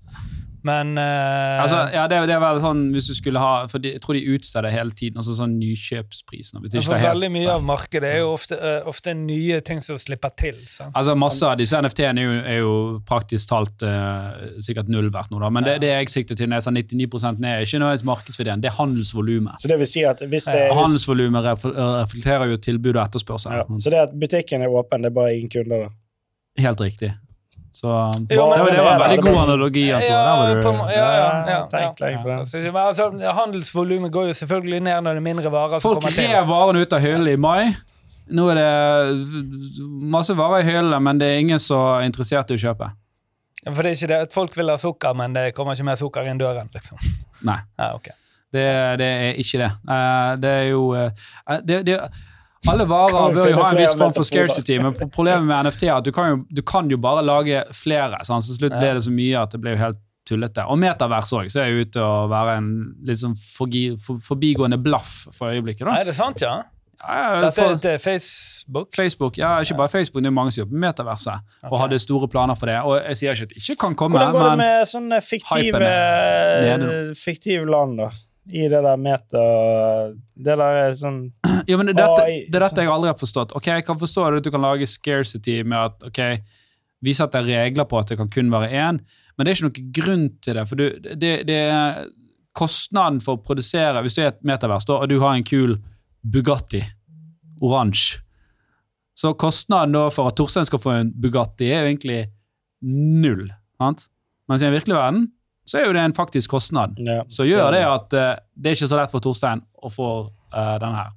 Men uh, Altså, ja, det, det er vel sånn hvis du skulle ha For de, jeg tror de utsteder hele tiden, altså sånn nykjøpsprisen. Hvis det ikke for er helt, veldig mye av markedet er jo ofte, uh, ofte nye ting som slipper til. Sant? Altså Masse av disse NFT-ene er, er jo praktisk talt uh, sikkert null verdt nå, da. Men det, det jeg sikter til når jeg sa 99 ned, er ikke nødvendigvis markedsverdien, det er handelsvolumet. Så det vil si at hvis det Og Handelsvolumet reflekterer jo tilbud og etterspørsel. ja, Så det at butikken er åpen, det er bare ingen kunder, da? Helt riktig. Så Jo, men- det, var, det var en veldig god analogi. Ja, ja, Ja, på den. Altså, handelsvolumet går jo selvfølgelig ned når det er mindre varer Folk rev varene ut av hyllene i mai. Nå er det masse varer i hyllene, men det er ingen som er interessert i å kjøpe. Ja, For det er ikke det at folk vil ha sukker, men det kommer ikke mer sukker inn døren, liksom. Nei. Ja, ok. Det, det er ikke det. Eh, det er jo eh, det, det, Alle varer bør jo ha en viss form for scarcity, men problemet med NFT er at du kan jo, du kan jo bare lage flere. Sant? Så til slutt ble det så mye at det blir jo helt tullete. Og metavers òg ser jo ut til å være en litt sånn forbigående blaff for øyeblikket. Da. er det sant, ja? Ja, Dette for, er til Facebook? Facebook, ja, ikke bare Facebook, det er mange som jobber med metaverset og hadde store planer for det. Og jeg sier ikke at det ikke kan komme, Hvordan går det med sånne fiktive, fiktive land, da? I det der meta Det der er sånn Ja, men det, dette, AI, det er dette jeg aldri har forstått. Ok, Jeg kan forstå at du kan lage scarcity med at ok, vi setter regler på at det kan kun være én, men det er ikke noen grunn til det. For du, det, det er kostnaden for å produsere Hvis du er et metavers og du har en kul Bugatti oransje, så kostnaden da for at Torstein skal få en Bugatti, er jo egentlig null. Sant? Mens i den virkelige verden så er jo det en faktisk kostnad. ja. Så gjør det at uh, det er ikke så lett for Torstein å få uh, denne her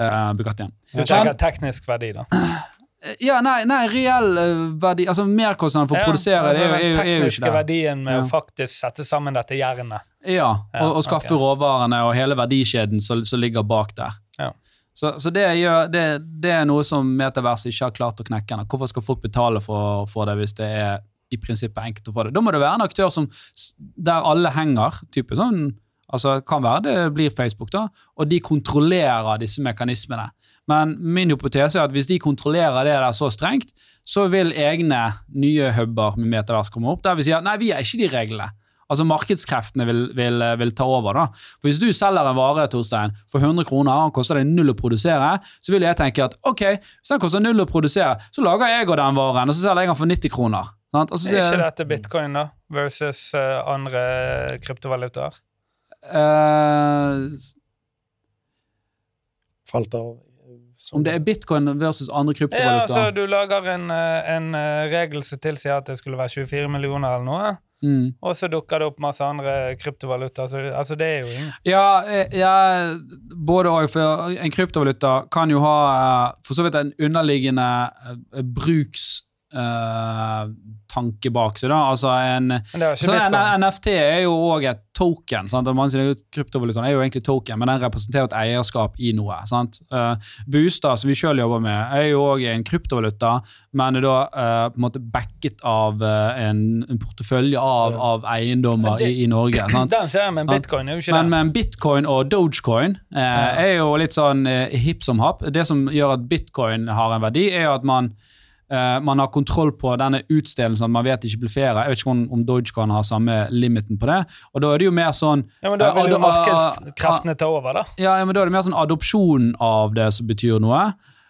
uh, Bugattien. Du tenker teknisk verdi, da. Eh, Ja, nei, nei reell eh, verdi Altså merkostnaden for å produsere produsere det er, jo- altså, er, jo- Den er jo tekniske ikke det. verdien med Ja. å faktisk sette sammen dette jernet. Ja, Ja, og, og skaffe okay. råvarene og hele verdikjeden som som ligger bak der. Ja. Så, så det, gjør, det, det er noe som Metavers ikke har klart å knekke ennå. Hvorfor skal folk betale for, for det hvis det er i prinsippet enkelt å få det? Da må det være en aktør som, der alle henger. type sånn, altså Kan være det blir Facebook, da, og de kontrollerer disse mekanismene. Men min hypotese er at hvis de kontrollerer det der så strengt, så vil egne nye huber med Metavers komme opp der vi sier nei, vi har ikke de reglene. Altså Markedskreftene vil, vil, vil ta over. da. For Hvis du selger en vare Torstein, for 100 kroner og koster deg null å produsere, så vil jeg tenke at ok, hvis den koster null å produsere, så lager jeg den varen, og så selger jeg den for 90 kroner. Sant? Og så Er ikke dette bitcoin, da? Versus uh, andre kryptovalutaer? Uh, Falt av. Om det er bitcoin versus andre Ja, kryptovalutaer. så du lager en, eh, en eh, regel som tilsier at det skulle være 24 millioner eller noe, mm. og så dukker det opp masse andre kryptovalutaer. Så, altså, det er jo ingen Ja, eh, ja både òg. For en kryptovaluta kan jo ha eh, for så vidt en underliggende eh, bruks eh, tanke bak seg. da, altså en det så en. NFT er jo òg et token. sant? og Man sier Kryptovalutaen er jo egentlig token, men den representerer et eierskap i noe. sant? Uh, Bustad, som vi sjøl jobber med, er jo òg en kryptovaluta, men er da uh, på en måte backet av eh, en, en portefølje av, av eiendommer i, i Norge. sant? Den ser jeg, men bitcoin er jo ikke Men, det. men bitcoin og dogecoin ja. er jo litt sånn eh, hipp som happ. Det som gjør at bitcoin har en verdi, er jo at man, eh, man har kontroll på denne utstedelsen. Man vet ikke blir flere. Jeg vet ikke om, om dogecoin har samme limiten på det. Og da er det jo mer sånn Ja, men Da vil jo uh, markedskreftene ta over, da. ja, men da er det mer sånn adopsjon av det som betyr noe.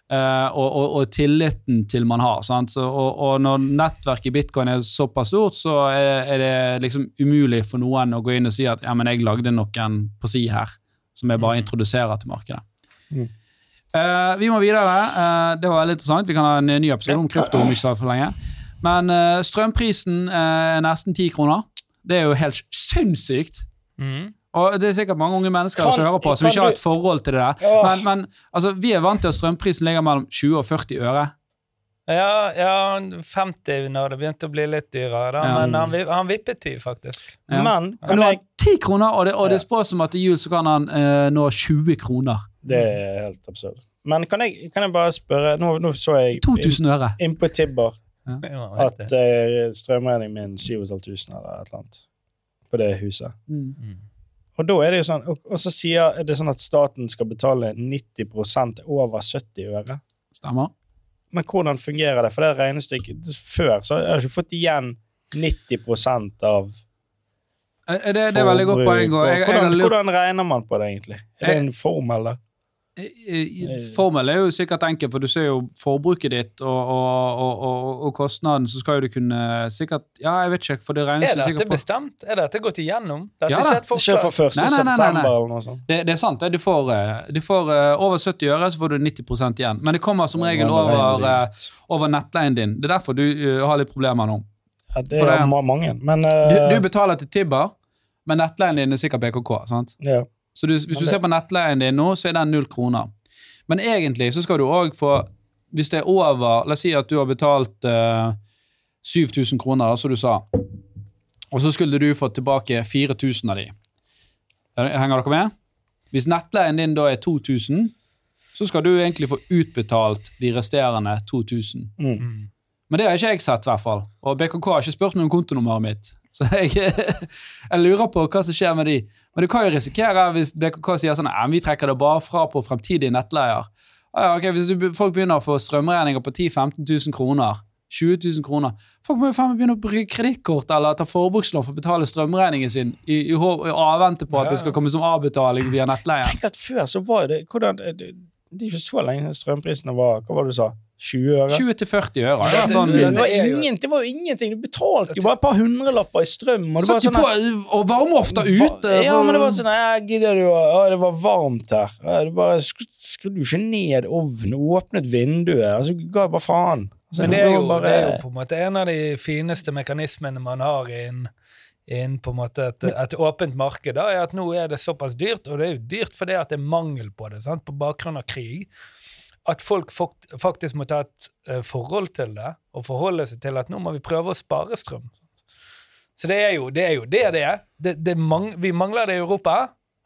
Uh, og, og, og tilliten til man har. Sant? Så, og, og når nettverket i bitcoin er såpass stort, så er, er det liksom umulig for noen å gå inn og si at ja, men jeg lagde noen på si her, som jeg bare Mm. introduserer til markedet. Mm. Eh, vi må videre. Uh, det var veldig interessant. Vi kan ha en ny episode om krypto om ikke så for lenge. Men uh, strømprisen er nesten ti kroner. Det er jo helt sinnssykt. Mm. Og det er sikkert mange unge mennesker Kan- som hører på, som ikke har et forhold til det der. Åh. Men, men altså, vi er vant til at strømprisen ligger mellom 20 og 40 øre. Ja, ja, 50 når det begynte å bli litt dyrere, da. Ja. Men han, han vippet 10, faktisk. Ja. Men Så nå har han 10 kroner, og det, og det spås som at til jul så kan han nå 20 kroner. Det er helt absurd. Men kan jeg, kan jeg bare spørre Nå, nå så jeg 2000 øre. inn på Tibber Ja, at vet eh, strømregningen min 7500 eller et eller annet på det huset. Mm. Mm. Og da er det jo sånn, og, og så sier er det sånn at staten skal betale 90% over 70 øre. Stemmer. Men hvordan fungerer det? For det regnestykket Før så har jeg ikke fått igjen 90% av Eh, Det, det er veldig godt poeng. Og jeg, jeg, hvordan, hvordan regner man på det, egentlig? Er det en formel, da? Eh, Formel er jo sikkert enkel, for du ser jo forbruket ditt og, og, og, og, og kostnaden, så skal jo du kunne sikkert Ja, jeg vet ikke, for det regnes Er jo dette sikkert på bestemt? Er dette gått igjennom? Dette Ja er ikke et Det skjer forslag. fra 1. Nei, nei, nei, nei, nei. september eller noe sånt. Det, det er sant. Du får, eh, du får eh, over 70 øre, så får du 90% igjen. Men det kommer som regel er over, eh, over nettleien din. Det er derfor du eh, har litt problemer nå. Ja, det er det- mange. Men Du, eh, du betaler til Tibber, men nettleien din er sikkert BKK. sant? ja. Så du, hvis du ser på nettleien din nå, så er den null kroner. Men egentlig så skal du òg få Hvis det er over La oss si at du har betalt uh, 7000 kroner, som du sa, og så skulle du fått tilbake 4000 av de. Henger dere med? Hvis nettleien din da er 2000, så skal du egentlig få utbetalt de resterende 2000. Mm. Mm. Men det har ikke jeg sett, i hvert fall. Og BKK har ikke spurt meg om kontonummeret mitt. Så jeg, jeg lurer på hva som skjer med de. Men du kan jo risikere, hvis BKK sier sånn at vi trekker det bare fra på fremtidige nettleier. Ah, ja, ok, Hvis du, folk begynner å få strømregninger på 10 000-15 000 kroner, 20 000 kroner Folk må jo faen meg begynne å bruke kredittkort eller ta forbrukslån for å betale strømregningen sin i, i, i avvente på at det skal komme som avbetaling via nettleien. Tenk at før så var det hvordan, det, det er ikke så lenge siden strømprisene var Hva var det du sa? 20 øre? 20-40 øre. Det, Ja, sånn, det, det- var ingen, det var jo ingenting. Du betalte jo bare et par hundrelapper i strøm. Og det var Satt jo sånn på varmeofta ute. Ja, men det var sånn «Ja, Gidder du å ja, Det var varmt her. Ja, det bare skru- Skrudde jo ikke ned ovnen, åpnet vinduet. Altså, ga bare faen. Altså, Men det er, jo, bare, det er jo på en måte en av de fineste mekanismene man har innen inn på en måte et, et åpent marked, da, er at nå er det såpass dyrt, og det er jo dyrt fordi at det er mangel på det, sant? på bakgrunn av krig, at folk faktisk må ta et eh, forhold til det, og forholde seg til at nå må vi prøve å spare strøm. Så det er jo det er jo det det er. Det, det mang, vi mangler det i Europa,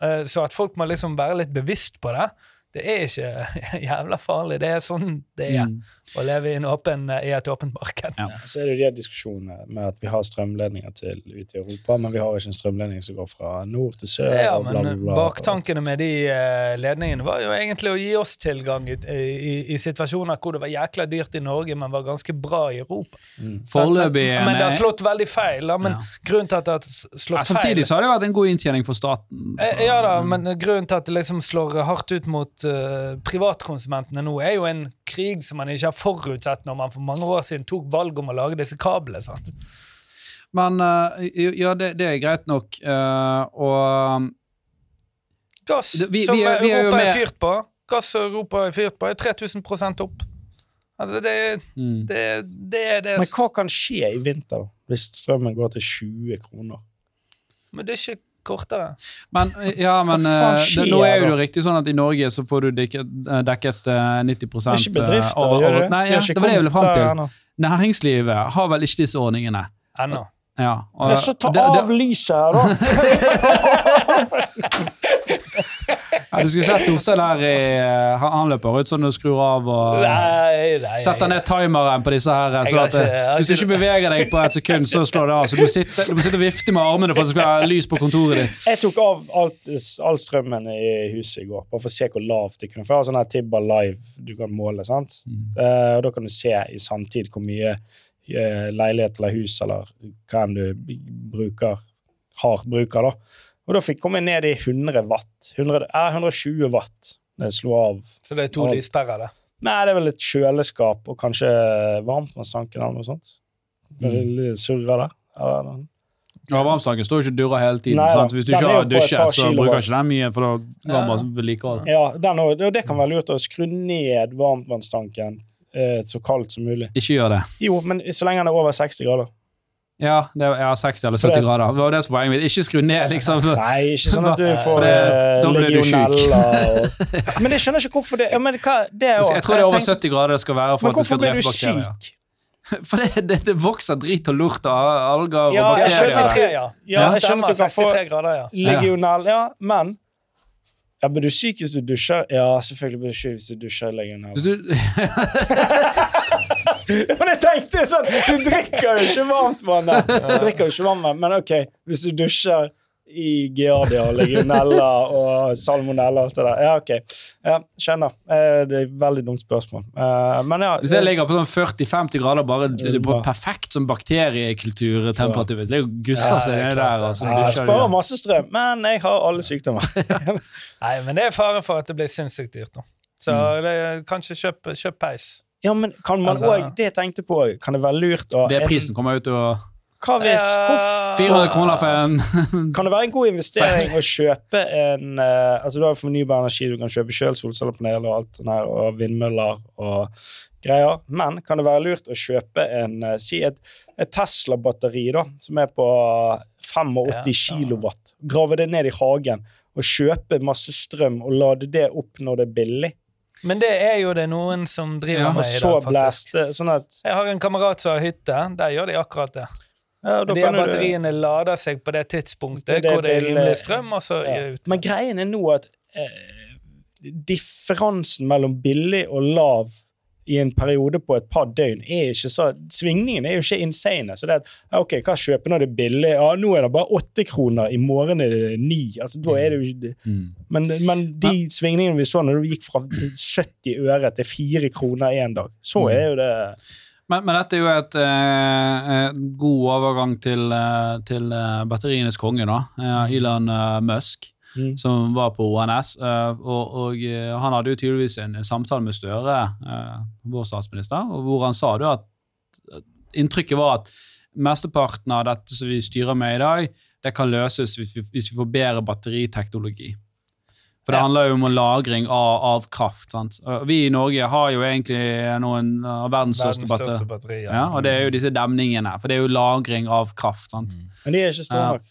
eh, så at folk må liksom være litt bevisst på det, det er ikke jævla farlig. Det er sånn det er Mm. Å leve i, en åpen, i et åpent marked. Ja. Så er det jo de diskusjonene med at vi har strømledninger til ut i Europa, men vi har ikke en strømledning som går fra nord til sør. Ja, og bla, bla, men bla. baktankene med de eh, ledningene var jo egentlig å gi oss tilgang i, i, i situasjoner hvor det var jækla dyrt i Norge, men var ganske bra i Europa. Mm. Foreløpig Men, men det har slått veldig feil. Da, men Ja. grunnen til at det har Ja, slått Samtidig feil så har det vært en god inntjening for staten. så- Eh, Ja da, men grunnen til at det liksom slår hardt ut mot uh, privatkonsumentene nå, er jo en krig som man ikke har forutsett når man for mange år siden tok valg om å lage disse kablene. sant? Men eh, ja, det, det er greit nok. eh, og Gass, vi- som vi er- vi er Europa er med- fyrt på, gass Europa er fyrt på, er 3000 opp. Altså, det, er- mm. det, det er det Men hva kan skje i vinter hvis strømmen går til 20 kroner? Men det er ikke kortere. Men, ja, men eh, det, nå er jo det riktig sånn at i Norge så får du dekket, eh, dekket eh, 90 Det er ikke bedrifter, eh, over- gjør det? Nei, ja, det var det jeg ville fram til. ennå. Næringslivet har vel ikke disse ordningene. Ennå. Ja, og- Det er så ta det- av lyset her, da! Ja, du skulle sett Torstein her i eh, Han løper ut sånn og skrur av og Nei, nei. setter ned timeren på disse her. Så at, eh, ikke- hvis du ikke- beveger deg på et sekund, så slår det av. Så du må sitte, du må sitte og vifte med armene for at det skal være lys på kontoret ditt. Jeg tok av alt, all strømmen i huset i går, bare for å se hvor lavt det kunne For jeg har sånn her Tibba Live du kan måle, sant? Mm. Eh, og da kan du se i sanntid hvor mye eh, leilighet eller hus eller hva enn du bruker, har bruker, da. Og da fikk komme ned i 100 watt. 100, eh, 120 watt når jeg slo av. Så det er to lyspærer, det. Nei, det er vel et kjøleskap og kanskje varmtvannstanken eller noe sånt. Kanskje Mm. litt surrer der. Eller, Ja, Varmstanken står ikke og durrer hele tiden. Nei, sant? Så hvis du ikke har dusjet, så bruker ikke den mye, for da går Ja. man vedlikehold. ja, den, også- det kan være lurt å skru ned varmtvannstanken eh, så kaldt som mulig. Ikke gjør det. Jo, men så lenge den er over 60 grader. Ja, det er ja, 60 eller 70 grader. Det var det som var poenget mitt. Ikke skru ned, liksom. Nei, ikke sånn at du får eh, du legionella og Men jeg skjønner ikke hvorfor det ja, men hva, det er Jeg tror det er over tenkte- 70 grader det skal være for Men at det skal hvorfor blir du syk? For det, det, det vokser drit og lort av alger og Ja, jeg skjønner. 63, ja. Ja, jeg skjønner at du kan få 63 grader, ja. legionell Ja, men ja, Blir du syk hvis du dusjer? Ja, selvfølgelig blir du syk hvis du dusjer legionell. Så Men jeg tenkte sånn Du drikker jo ikke varmt vann der. Du drikker jo ikke varmt vann, men ok, hvis du dusjer i Giardia, legionella og salmonella og alt det der. Ja, ok. Ja, skjønner. Eh, Det er et veldig dumt spørsmål. Eh, Men ja Hvis jeg ligger på sånn 40-50 grader, bare det er på perfekt sånn bakteriekulturtemperatur Det er gusser seg Ja, klart der. Altså, Ja, jeg sparer masse strøm, men jeg har alle sykdommer. Nei, men det er fare for at det blir sinnssykt dyrt nå. Så Mm. det, kanskje kjøp, kjøp peis. Ja, men kan man Altså- også, Det jeg tenkte på kan det være lurt å Det prisen kommer ut og Hva hvis hvorfor 400 kroner for en Kan det være en god investering å kjøpe en eh, Altså Du har fornybar energi, du kan kjøpe sjøl solcellepaneler og alt sånt her, og vindmøller og greier. Men kan det være lurt å kjøpe en eh, Si et, et Tesla-batteri da, som er på 85 Ja, ja. kilowatt. Grave det ned i hagen og kjøpe masse strøm og lade det opp når det er billig. Men det er jo det noen som driver Ja, med i så dag, faktisk. sånn at Jeg har en kamerat som har hytte. Der gjør de akkurat det. ja, De her du- batteriene lader seg på det tidspunktet Det det hvor det er rimelig strøm, og så Ja. ut. Men greien er nå at eh, differansen mellom billig og lav i en periode på et par døgn er ikke så Svingningen er jo ikke insane. Så det at, ok, hva kjøper når det er billig? Ja, nå er det bare åtte kroner, i morgen er det ni. Altså, da er det jo ikke mm. men, men de svingningene vi så når det gikk fra 70 øre til 4 kroner én dag, så Mm. er jo det men, men dette er jo et eh, eh, god overgang til, eh, til eh, batterienes konge, da. Elon Musk, Mm. som var på ONS. eh, og og eh, han hadde jo tydeligvis en samtale med Støre, eh, vår statsminister, hvor han sa at inntrykket var at mesteparten av dette som vi styrer med i dag, det kan løses hvis vi, hvis vi får bedre batteriteknologi. For det Ja. handler jo om lagring av, av kraft. Sant? Vi i Norge har jo egentlig noen av verdens største Verdens batterier. Ja, og det er jo disse demningene, for det er jo lagring av kraft. sant? Men de er ikke store Ja. nok.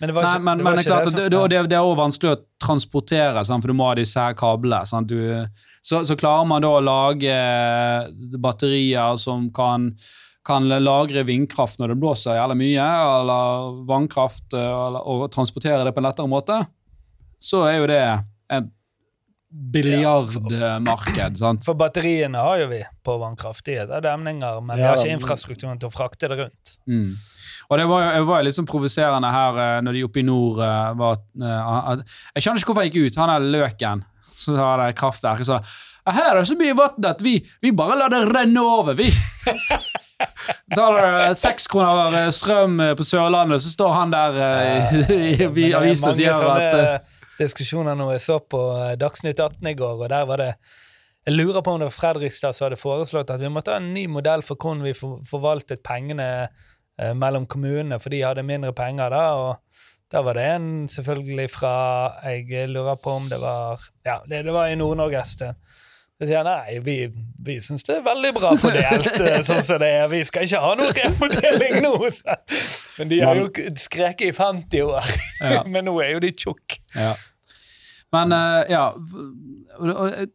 Men det var Nei, men, det men var det er ikke klart, det det, som- det, det, er også vanskelig å transportere, sant? for du må ha disse her kablene. Sant? Du, så, så klarer man da å lage eh, batterier som kan, kan lagre vindkraft når det blåser jævlig mye, eller vannkraft, eh, eller, og transportere det på en lettere måte, så er jo det et biljardmarked. sant? For batteriene har jo vi på vannkraft. De er demninger, men vi har ikke infrastrukturen til å frakte det rundt. Mm. Og det var, jo- det var litt sånn provoserende her eh, når de oppe i nord eh, var eh, Jeg skjønner ikke hvorfor han gikk ut, han er løken. Så har det Og så «Ja, Her er det så mye vann at vi, vi bare lar det renne over, vi. Det seks kroner strøm på Sørlandet, så står han der i, avisen og sier at diskusjoner nå. Jeg så på Dagsnytt 18 i går, og der var det Jeg lurer på om det var Fredrikstad som hadde foreslått at vi måtte ha en ny modell for hvordan vi for, forvaltet pengene mellom kommunene, for de hadde mindre penger da. og da var det en selvfølgelig fra Jeg lurer på om det var Ja, det, det var i Nord-Norge et sted. Så sier jeg nei, vi, vi syns det er veldig bra fordelt eh, sånn som det er. Vi skal ikke ha noe refordeling nå. Så. Men de har jo skreket i 50 år. Ja. Men nå er jo de tjukke. Ja. Men eh, ja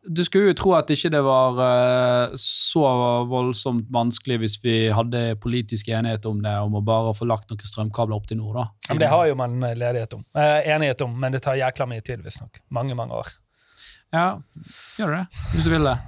Du skulle jo tro at ikke det var eh, så voldsomt vanskelig hvis vi hadde politisk enighet om det, om å bare få lagt noen strømkabler opp til nord. da. Ja, men det har jo man ledighet om. Eh, enighet om, men det tar jækla mye tid, visstnok. Mange, mange år. Ja, gjør det, hvis du vil det.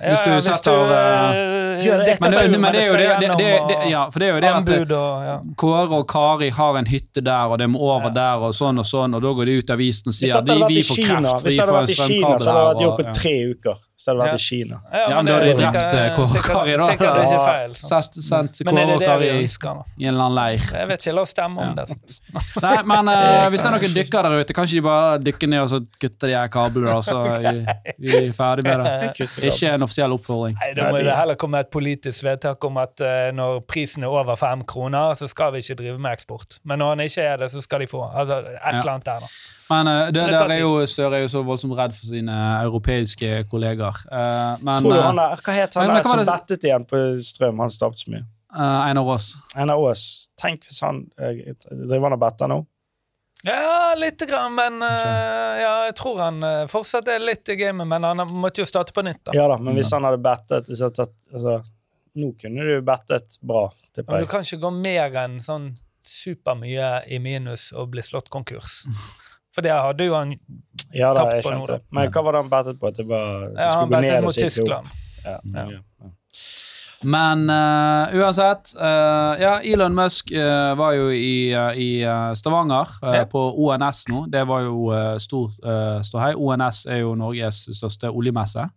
Ja, Hvis du ja, setter, eh, gjør det Men det, men men det er jo det, det, det, det, ja, for det er jo det at og ja. Kåre og Kari har en hytte der, og det må over Ja. der, og sånn og sånn, og da går de ut av avisen og sier at vi, vi får kreft, hvis vi det hadde får vært i Kina, så hadde det vært jobbet på tre uker. Det hadde vært Ja. i Kina. Ja, men det da hadde de drept, eh, Kåre og sikkert- Kari, da. Ikke feil. sant? Sett, sendt Kåre det Kari i en eller annen leir. Jeg vet ikke, la oss stemme om Ja. det. Nei, men eh, hvis det er noen dykker der ute, kanskje de bare dykker ned og så kutter de her kablene, og så vi, vi er ferdig med det. Det. Ikke en offisiell oppfordring. Nei, Da må det heller komme et politisk vedtak om at eh, når prisen er over fem kroner, så skal vi ikke drive med eksport. Men når den ikke er det, så skal de få. Altså, et eller annet der, da. Men eh, det, det der er jo Støre er jo så voldsomt redd for sine europeiske kolleger. Eh, men Tror du eh, han er, Hva het han Men- der som bettet igjen på strøm? Han stappet så mye. eh, Einar Aas Einar Aas. Tenk hvis han eh, Driver han og better nå? Ja, lite grann, men uh, ja, jeg tror han uh, fortsatt er litt i gamet, men han måtte jo starte på nytt, da. Ja da, men hvis han hadde bettet hvis hadde tatt, altså, Nå kunne du bettet bra, tipper Men du kan ikke gå mer enn sånn supermye i minus og bli slått konkurs. For det hadde jo han Ja da, tapt på nå. Men hva var det han battet på? At det, var, det ja, Han og mot? Tyskland. Ja, Ja. ja. Men uh, uansett uh, Ja, Elon Musk uh, var jo i, i Stavanger Ja. på ONS nå. Det var jo uh, stor uh, ståhei. ONS er jo Norges største oljemesse.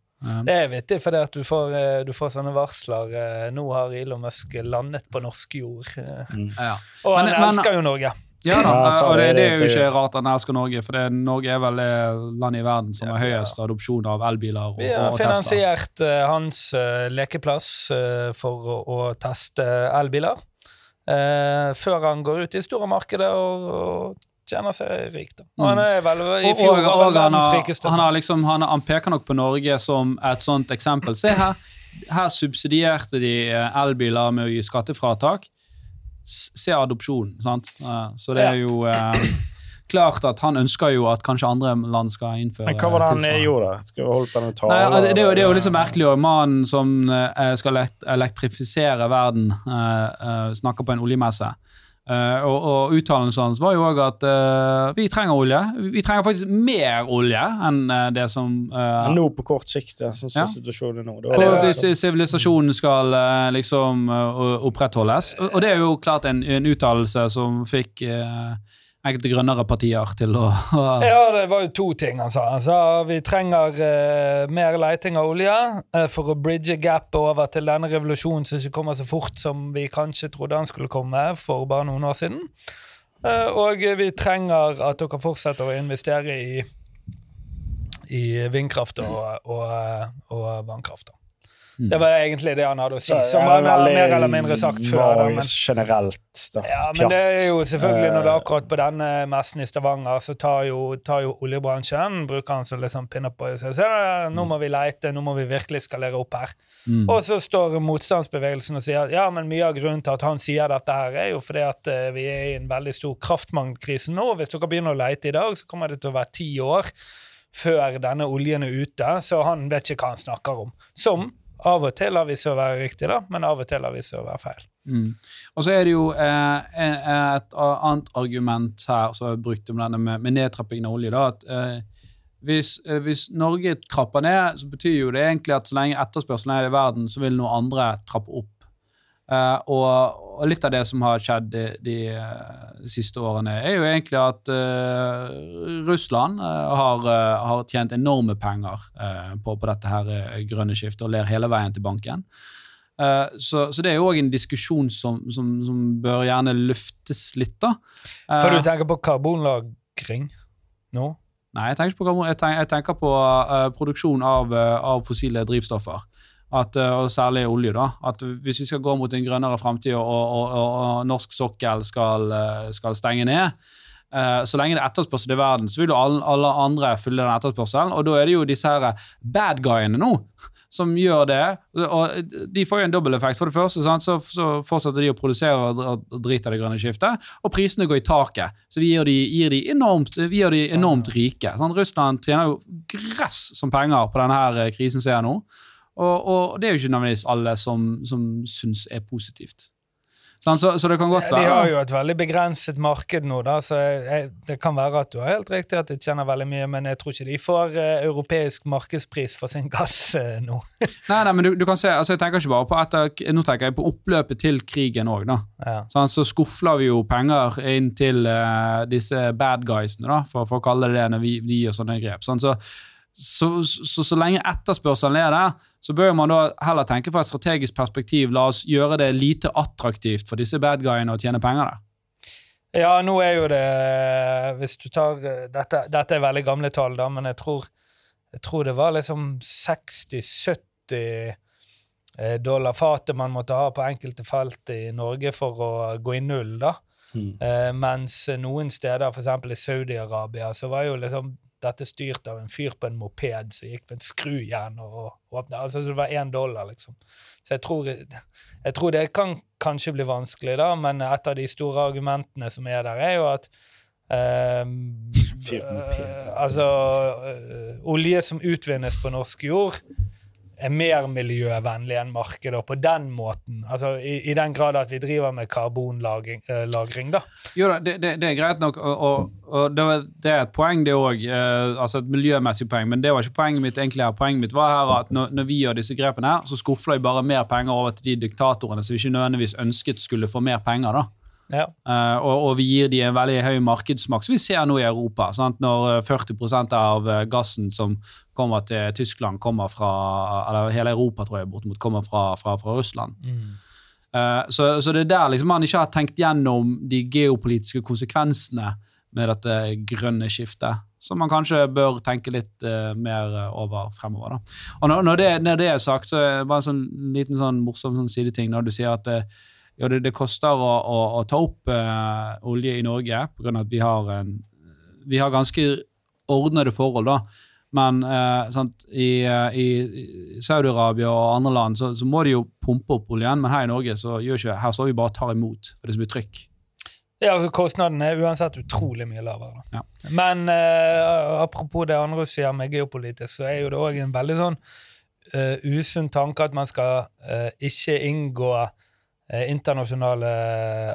Det er vittig, for at du får, du får sånne varsler. Nå har Elon Musk landet på norsk jord. ja. Og han Men- men- elsker jo Norge. Ja, da, Ja, og det, det er jo ikke rart han elsker Norge, for det, Norge er vel det landet i verden som har Ja, ja. høyest adopsjon av elbiler og, Vi har og Tesla. finansiert uh, hans uh, lekeplass uh, for å, å teste elbiler. eh, før han går ut i store markedet og, og tjener seg rik. Da. Og han er vel i fjor og, og han, verdens har, rikeste. han, har liksom, han, han peker nok på Norge som et sånt eksempel. Se her, her subsidierte de eh, elbiler med å gi skattefratak. Se adopsjon, sant. Eh, Så det er jo eh, klart at han ønsker jo at kanskje andre land skal innføre Men hva var det han tilsvarende. gjorde? Skal vi holde på med Nei, det, det, det er jo litt liksom merkelig å mannen som eh, skal elektrifisere verden, eh, eh, snakker på en oljemesse. Eh, og, og uttalelsen hans var jo òg at uh, vi trenger olje. Vi trenger faktisk mer olje enn uh, det som nå på kort sikt, ja, sånn som Ja. situasjonen nå. Da det hvis sivilisasjonen skal liksom opprettholdes. Og, og det er jo klart en, en uttalelse som fikk eh, enkelte grønnere partier til å Ja, det var jo to ting han sa. Han sa vi trenger uh, mer leiting av olje uh, for å bridge gapet over til denne revolusjonen som ikke kommer så fort som vi kanskje trodde han skulle komme for bare noen år siden. Uh, og vi trenger at dere fortsetter å investere i, i vindkraft og, og, og vannkraft. Mm. Det var egentlig det han hadde å si, som han har mer eller mindre sagt før. Da, men, Generelt, da. ja, men det er jo selvfølgelig når det er Eh, akkurat på denne messen i Stavanger, så tar jo, tar jo oljebransjen bruker han som liksom pinner på og sier er nå må vi leite, nå må vi virkelig skalere opp her. Mm. Og så står motstandsbevegelsen og sier ja, men mye av grunnen til at han sier dette her, er jo fordi at eh, vi er i en veldig stor kraftmangelkrise nå. Hvis dere begynner å leite i dag, så kommer det til å være ti år før denne oljen er ute, så han vet ikke hva han snakker om. Som av og til har vi seg å være riktig, da, men av og til har vi seg å være feil. Mm. Og så er det jo eh, et annet argument her som er brukt om denne med, med nedtrappingen av olje. da, at eh, hvis, eh, hvis Norge trapper ned, så betyr jo det egentlig at så lenge etterspørselen er i verden, så vil noen andre trappe opp. Eh, og, og litt av det som har skjedd de, de eh, siste årene, er jo egentlig at uh, Russland uh, har, har tjent enorme penger på, på dette her grønne skiftet og ler hele veien til banken. Så, så det er jo òg en diskusjon som, som, som bør gjerne luftes litt, da. For du tenker på karbonlagring nå? Nei, jeg tenker ikke på karbon, jeg tenker, jeg tenker på produksjon av, av fossile drivstoffer. At, eh, og særlig olje. da, at Hvis vi skal gå mot en grønnere framtid og, og, og, og norsk sokkel skal, eh, skal stenge ned eh, Så lenge det er etterspørsel i verden, så vil jo alle, alle andre fylle den etterspørselen. Og da er det jo disse her bad guyene nå som gjør det. og De får jo en dobbelteffekt. For det første sant, så, så fortsetter de å produsere og, drite det grønne skiftet, og prisene går i taket. Så vi gir de, gir de enormt, vi gjør de enormt rike. Sant? Russland tjener jo gress som penger på denne her krisen som er nå. Og, og det er jo ikke nødvendigvis alle som, som syns er positivt. Så, så det kan godt være De har jo et veldig begrenset marked nå, da, så jeg, det kan være at du har helt riktig at de tjener veldig mye, men jeg tror ikke de får uh, europeisk markedspris for sin gass uh, nå. Nei, nei, men du, du kan se, altså jeg tenker ikke bare på etter, Nå tenker jeg på oppløpet til krigen òg, da. Ja. Sånn, så skufler vi jo penger inn til uh, disse bad guysene, da, for, for å kalle det det når vi, vi gjør sånne grep. Sånn, så, så, så, så lenge etterspørselen er der, så bør man da heller tenke fra et strategisk perspektiv. La oss gjøre det lite attraktivt for disse bad guyene å tjene penger der. Ja, nå er jo det Hvis du tar eh, Dette, dette er veldig gamle tall, da, men jeg tror, jeg tror det var liksom 60-70 eh, dollar fatet man måtte ha på enkelte felt i Norge for å gå i null, da. Mm. Eh, mens noen steder, f.eks. i Saudi-Arabia, så var jo liksom dette styrt av en fyr på en moped som gikk med et skrujern og åpna altså, Så det var én dollar, liksom. Så jeg tror, jeg tror det kan kanskje bli vanskelig, da, men et av de store argumentene som er der, er jo at ehm, Fyr eh, altså Olje som utvinnes på norsk jord, er mer miljøvennlig enn markedet, og på den måten. Altså i, i den grad at vi driver med karbonlagring, eh, da. Jo da, det, det, det er greit nok, og, og, og det, det er et poeng, det òg. Eh, altså et miljømessig poeng, men det var ikke poenget mitt. egentlig her. Poenget mitt var her at når, når vi gjør disse grepene her, så skufler vi bare mer penger over til de diktatorene som vi ikke nødvendigvis ønsket skulle få mer penger. da. Ja. Uh, og, og vi gir de en veldig høy markedsmakt, som vi ser nå i Europa. Sant? Når eh, 40% av eh, gassen som kommer til Tyskland, kommer fra Eller hele Europa, tror jeg, bortimot kommer fra, fra, fra Russland. Eh, så, så det er der liksom man ikke har tenkt gjennom de geopolitiske konsekvensene med dette grønne skiftet, som man kanskje bør tenke litt uh, mer eh, over fremover. Da. Og når, når, det, når det er sagt, så er det bare en sånn liten sånn morsom sånn sideting når du sier at eh, ja, det, det koster å, å, å ta opp uh, olje i Norge pga. at vi har, en, vi har ganske ordnede forhold. da. Men uh, sant, i, uh, i Saudi-Arabia og andre land så, så må de jo pumpe opp oljen, men her i Norge så gjør ikke her står vi bare og tar imot for det er så mye trykk. Ja, altså Kostnaden er uansett utrolig mye lavere. Ja. Men apropos det andre sier med geopolitisk, så er jo det òg en veldig sånn usunn tanke at man skal ikke inngå internasjonale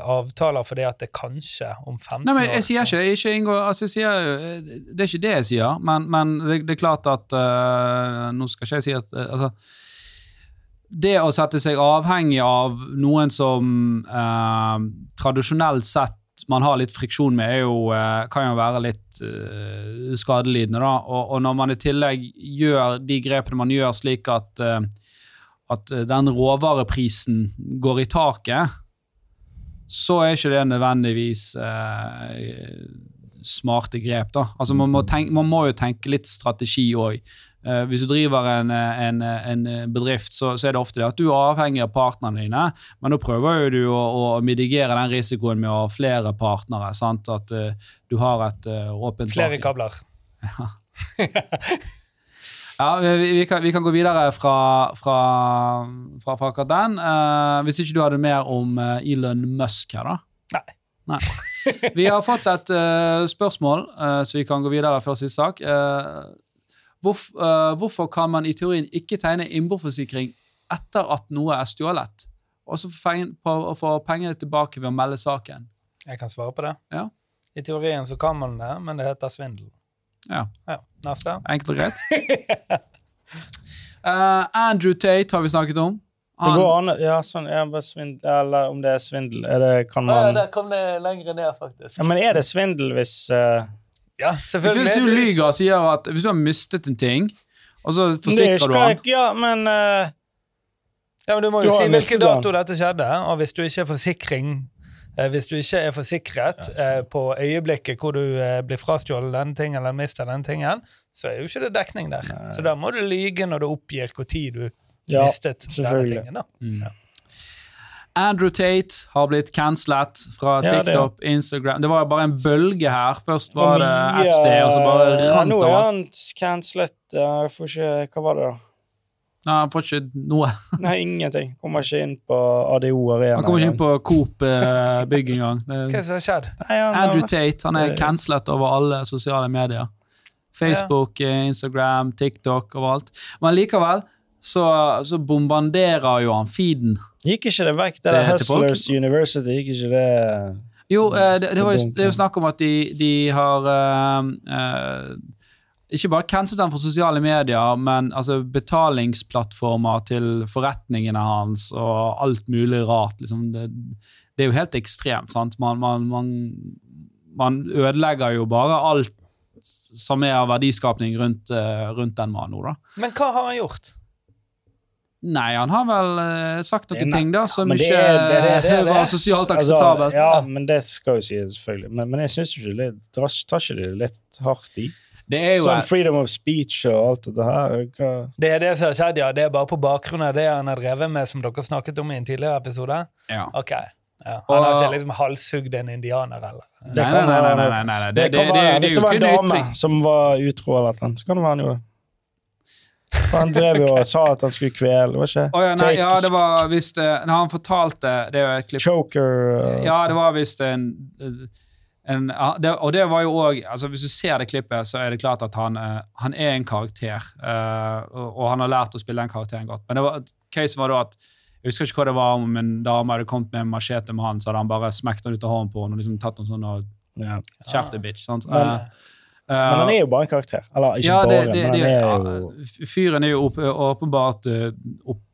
avtaler fordi at det kanskje om 15 Nei, men år jeg sier ikke, ikke inngår, altså jeg sier, eh, Det er ikke det jeg sier, men, men det, det er klart at uh, Nå skal ikke jeg si at uh, altså, Det å sette seg avhengig av noen som eh, tradisjonelt sett man har litt friksjon med, er jo, eh, kan jo være litt eh, skadelidende. Da. Og, og når man i tillegg gjør de grepene man gjør slik at, eh, at eh, den råvareprisen går i taket, så er ikke det nødvendigvis eh, smarte grep. da. Altså man må, tenke, man må jo tenke litt strategi òg. Eh, hvis du driver en, en, en bedrift, så, så er det ofte det at du er avhengig av partnerne dine, men da prøver jo du å, å mitigere den risikoen med å ha flere partnere. sant? At uh, du har et uh, åpent Flere kabler. Ja, vi, vi, kan, vi kan gå videre fra, fra, fra, fra akkurat den. Uh, hvis ikke du hadde mer om eh, Elon Musk her, da? Nei. Nei. Vi har fått et uh, spørsmål, uh, så vi kan gå videre før siste sak. Hvorf, hvorfor kan man i teorien ikke tegne innboforsikring etter at noe er stjålet, og så få pengene tilbake ved å melde saken? Jeg kan svare på det. Ja. I teorien så kan man det, men det heter svindel. Ja, Ja, Neste. Enkelt og greit. uh, Andrew Tate har vi snakket om. Det går an Ja, sånn, ja, bare svindel, eller om det er svindel er det, kan man... der kom det lenger ned, faktisk. Ja, men er det svindel hvis uh... Ja, selvfølgelig. Hvis du lyger og sier at hvis du har mistet en ting, og så forsikrer du han Ja, men uh... Ja, men Du må jo du si hvilken dato den. dette skjedde, og hvis du ikke er forsikring hvis du ikke er forsikret ja, på øyeblikket hvor du eh, blir frastjålet denne tingen eller mister denne tingen, så er jo ikke det dekning der. Nei. Så da må du lyge når du oppgir hvor tid du Ja, mistet denne tingen. da. Andrew Tate har blitt cancelet fra Ja, det- TikTok, Instagram Det var bare en bølge her. Først var det ett sted, og så bare ja, rant Nå det er over. han cancelet. Jeg får ikke Hva var det, da? Nei, Han får ikke noe. Nei, ingenting. Kommer ikke inn på ADO Arena. Han kommer ikke inn på Coop eh, engang. Hva som har skjedd? Andrew Tate han er cancelet over alle sosiale medier. Facebook, eh, Instagram, TikTok, overalt. Men likevel så, så bombarderer jo han feeden. Gikk ikke det vekk, det Det der heter folk. Hustlers University? Gikk ikke det Jo, eh, det, det, var, jo- det er jo snakk om at de, de har uh, eh, ikke bare cancelet han for sosiale medier, men altså betalingsplattformer til forretningene hans og alt mulig rart. Liksom. Det, det er jo helt ekstremt. sant? Man, man, man, man ødelegger jo bare alt som er av verdiskapning rundt, eh, rundt den mannen nå, da. Men hva har han gjort? Nei, han har vel uh, sagt noen Nei, ting da som ikke er- det det var sosialt Altså, akseptabelt. ja, men det skal jo sies, selvfølgelig. Men, men jeg syns ikke det tar, tar ikke det litt hardt i? Det er jo Sånn freedom of speech og alt dette her. Hva? Det er det som har skjedd, ja. Det er bare på bakgrunn av det han har drevet med, som dere snakket om i en tidligere episode? ja. Ok. Ja. Han har ikke liksom halshugd en indianer, eller? Det kan nei, nei, nei, nei, nei, nei. Det Det- kan det- være, det- det Hvis det var en dame som var utro, eller noe, så kan det være han gjorde det. For Han drev jo og sa at han skulle kvele, var ikke oh, ja, nei, ja, det var visst det... Når han fortalte Det er jo et klipp Choker uh, Ja, det var visst en en, det, og det var jo også, altså Hvis du ser det klippet, så er det klart at han, eh, han er en karakter. eh, og, og han har lært å spille den karakteren godt. Men det var, case var da at jeg husker ikke hva det var om en dame hadde kommet med en machete med han, så hadde han bare smekt den ut av hånden på henne og liksom tatt noen sånne Ja. Skjerp bitch. Sant? Men- uh, Men han er jo bare en karakter. Eller ikke ja, bare, det, men han er jo Fyren er jo opp, åpenbart eh,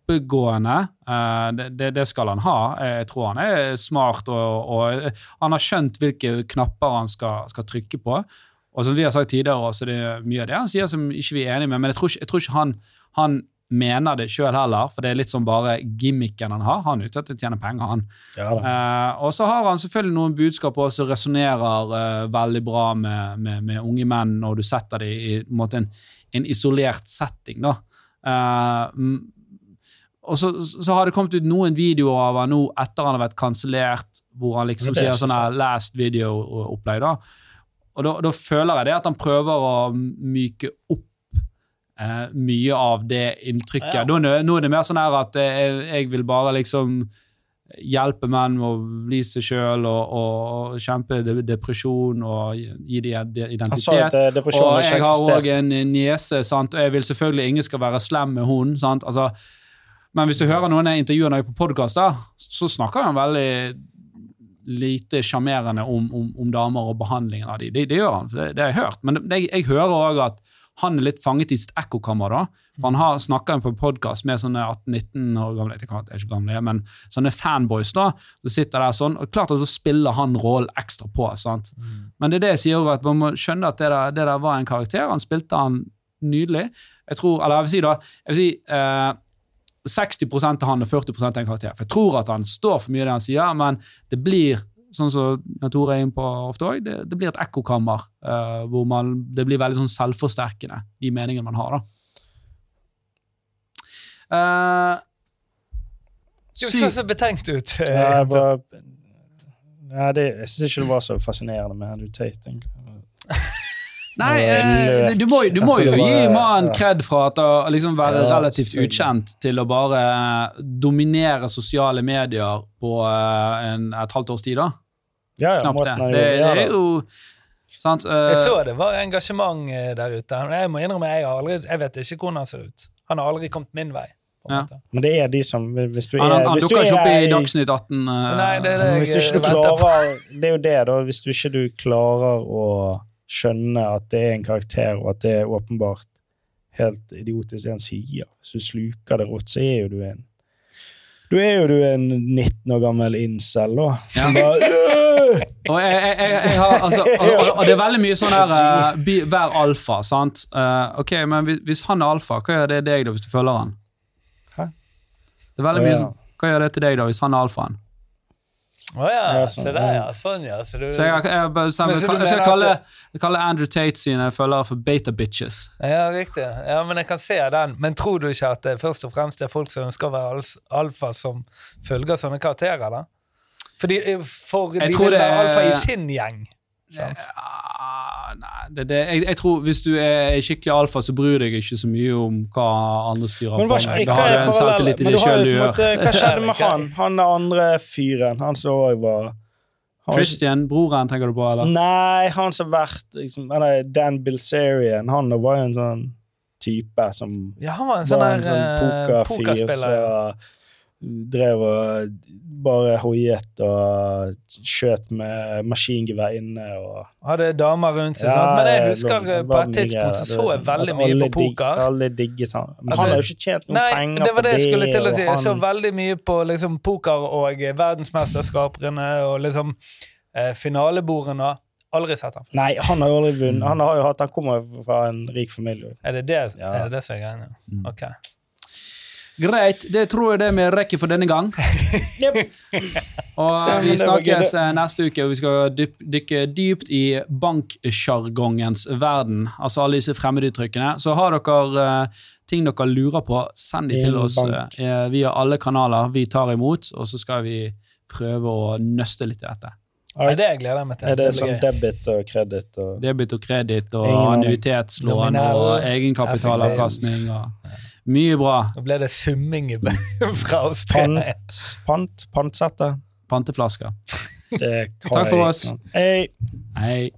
oppegående. Eh, det, det, det skal han ha. Jeg tror han er smart, og, og han har skjønt hvilke knapper han skal, skal trykke på. Og som vi har sagt tidligere, det er mye av det han sier som ikke vi er enige med, men jeg tror ikke, jeg tror ikke han, han mener det sjøl heller, for det er litt som bare gimmicken han har. Han er ute etter å tjene penger, han. ja. Eh, og så har han selvfølgelig noen budskap også som resonnerer eh, veldig bra med, med, med unge menn når du setter dem i en, måte, en, en isolert setting. da. Eh, og så, så har det kommet ut noen videoer av han nå etter han har vært kansellert, hvor han liksom det er sier sånn last video-opplegg. da. Og da, da føler jeg det at han prøver å myke opp eh, mye av det inntrykket. Ja. Nå, er det- nå er det mer sånn her at jeg, jeg vil bare liksom hjelpe menn med å bli seg sjøl og, og kjempe depresjon og gi dem Han sa identitet. at eh, Og jeg har òg en niese, sant? og jeg vil selvfølgelig ingen skal være slem med hun. Sant? Altså, men hvis du hører noen av intervjuene på podkast, så snakker han veldig lite sjarmerende om, om, om damer og behandlingen av dem. Det, det gjør han, for det, det har jeg hørt. Men det, jeg hører òg at han er litt fanget i sitt ekkokammer. da, for Han har snakka på podkast med sånne 18-19 år gamle jeg er ikke gamle, men sånne fanboys da, som sitter der sånn, og klart at så spiller han rollen ekstra på. sant? Men det er det jeg sier, at man må skjønne at det der, det der var en karakter. Han spilte han nydelig. Jeg tror, eller jeg vil si da, jeg vil si eh, 60 av han og 40 av en karakter. For Jeg tror at han står for mye av det han sier, men det blir sånn som Jan Tore er inne på ofte også, det, det blir et ekkokammer uh, hvor man, det blir veldig sånn selvforsterkende, de meningene man har. da. Uh, Du ser så så betenkt ut. Ja, jeg, bare, ja, det, jeg syns ikke det var så fascinerende med Andrew Tate. egentlig. Nei, eh, du må, du må Altså, jo det gi mannen ja. kred fra at å liksom være Ja, relativt ukjent til å bare eh, dominere sosiale medier på eh, en, et halvt års tid, da. Ja, ja, Knapt det. Det, det er jo sant? uh, Jeg så det var engasjement eh, der ute. Jeg må innrømme, jeg, har aldri, jeg vet ikke hvordan han ser ut. Han har aldri kommet min vei. Ja. Men det er de som Hvis du er, han han, dukker ikke opp i Dagsnytt 18. Uh, Nei, det er det. jeg, Hvis du ikke du klarer Det er jo det, da. Hvis du ikke du klarer å skjønne at det er en karakter, og at det er åpenbart helt idiotisk det han sier Hvis du sluker det rått, så er jo du en Du er jo du en 19 år gammel incel, da. Som bare «Øh!» Og, jeg, jeg, jeg, har, altså, og, og, det er veldig mye sånn her uh, Vær alfa, sant? Uh, ok, men hvis, hvis han er alfa, hva gjør det deg da hvis du følger han? Hæ? Det er veldig mye sånn, Hva gjør det til deg da hvis han er alfaen? Å ja, Ja, sånn, se der, ja. Sånn, ja. Så du, Så jeg, jeg, jeg, jeg, skal kalle, kaller Andrew Tate sine følgere for beta bitches. Ja, riktig. Ja, men jeg kan se den. Men tror du ikke at det først og fremst er folk som ønsker å være alfa, som følger sånne karakterer, da? Fordi, eh, for de vil være alfa i sin gjeng. Sant? Ja, nei, det, det, jeg, jeg tror Hvis du er skikkelig alfa, så bryr deg ikke så mye om hva andre styrer Men på med. Da har du en selvtillit i du jo sjøl du gjør. Hva skjedde med han? Han er andre fyren. Han som òg var han, Christian, broren, tenker du på? eller? Nei, han som har vært liksom, eller Dan Bilzerian. Han var jo en sånn type som Ja, han var en sånn var en der sånn eh, pokerfyr pokerspiller. Drev og bare hoiet og skjøt med maskingevær inne og Hadde damer rundt seg. Ja, sant? Men jeg husker var- eh, det på et tidspunkt så så jeg sånn veldig mye på digg- poker. Alle digget han. Men Altså, han har jo ikke tjent noen Nei, penger det var det jeg skulle til å si. Jeg så veldig mye på liksom, poker og verdensmesterskaperne verdensmesterskapene og liksom eh, finalebordene. Aldri sett han. Nei, han har jo aldri vunnet. Mm. Han, har jo hatt, han kommer jo fra en rik familie. Er det det, Ja. er det, det som er greia? Mm. Ok. Greit, det tror jeg det vi rekker for denne gang. Og vi snakkes eh, neste uke, og vi skal dyp, dykke dypt i banksjargongens verden. Altså alle disse fremmeduttrykkene. Så har dere uh, ting dere lurer på, send de til oss uh, via alle kanaler vi tar imot, og så skal vi prøve å nøste litt i dette. Er det jeg gleder meg til. Er det det sånn debit og kreditt og Debit og kreditt og annuitetslån og egenkapitalavkastning og mye bra. Nå ble det summing fra Australia. pant? Pant? Pantsette? Panteflasker. Takk for oss. Hei. Hei.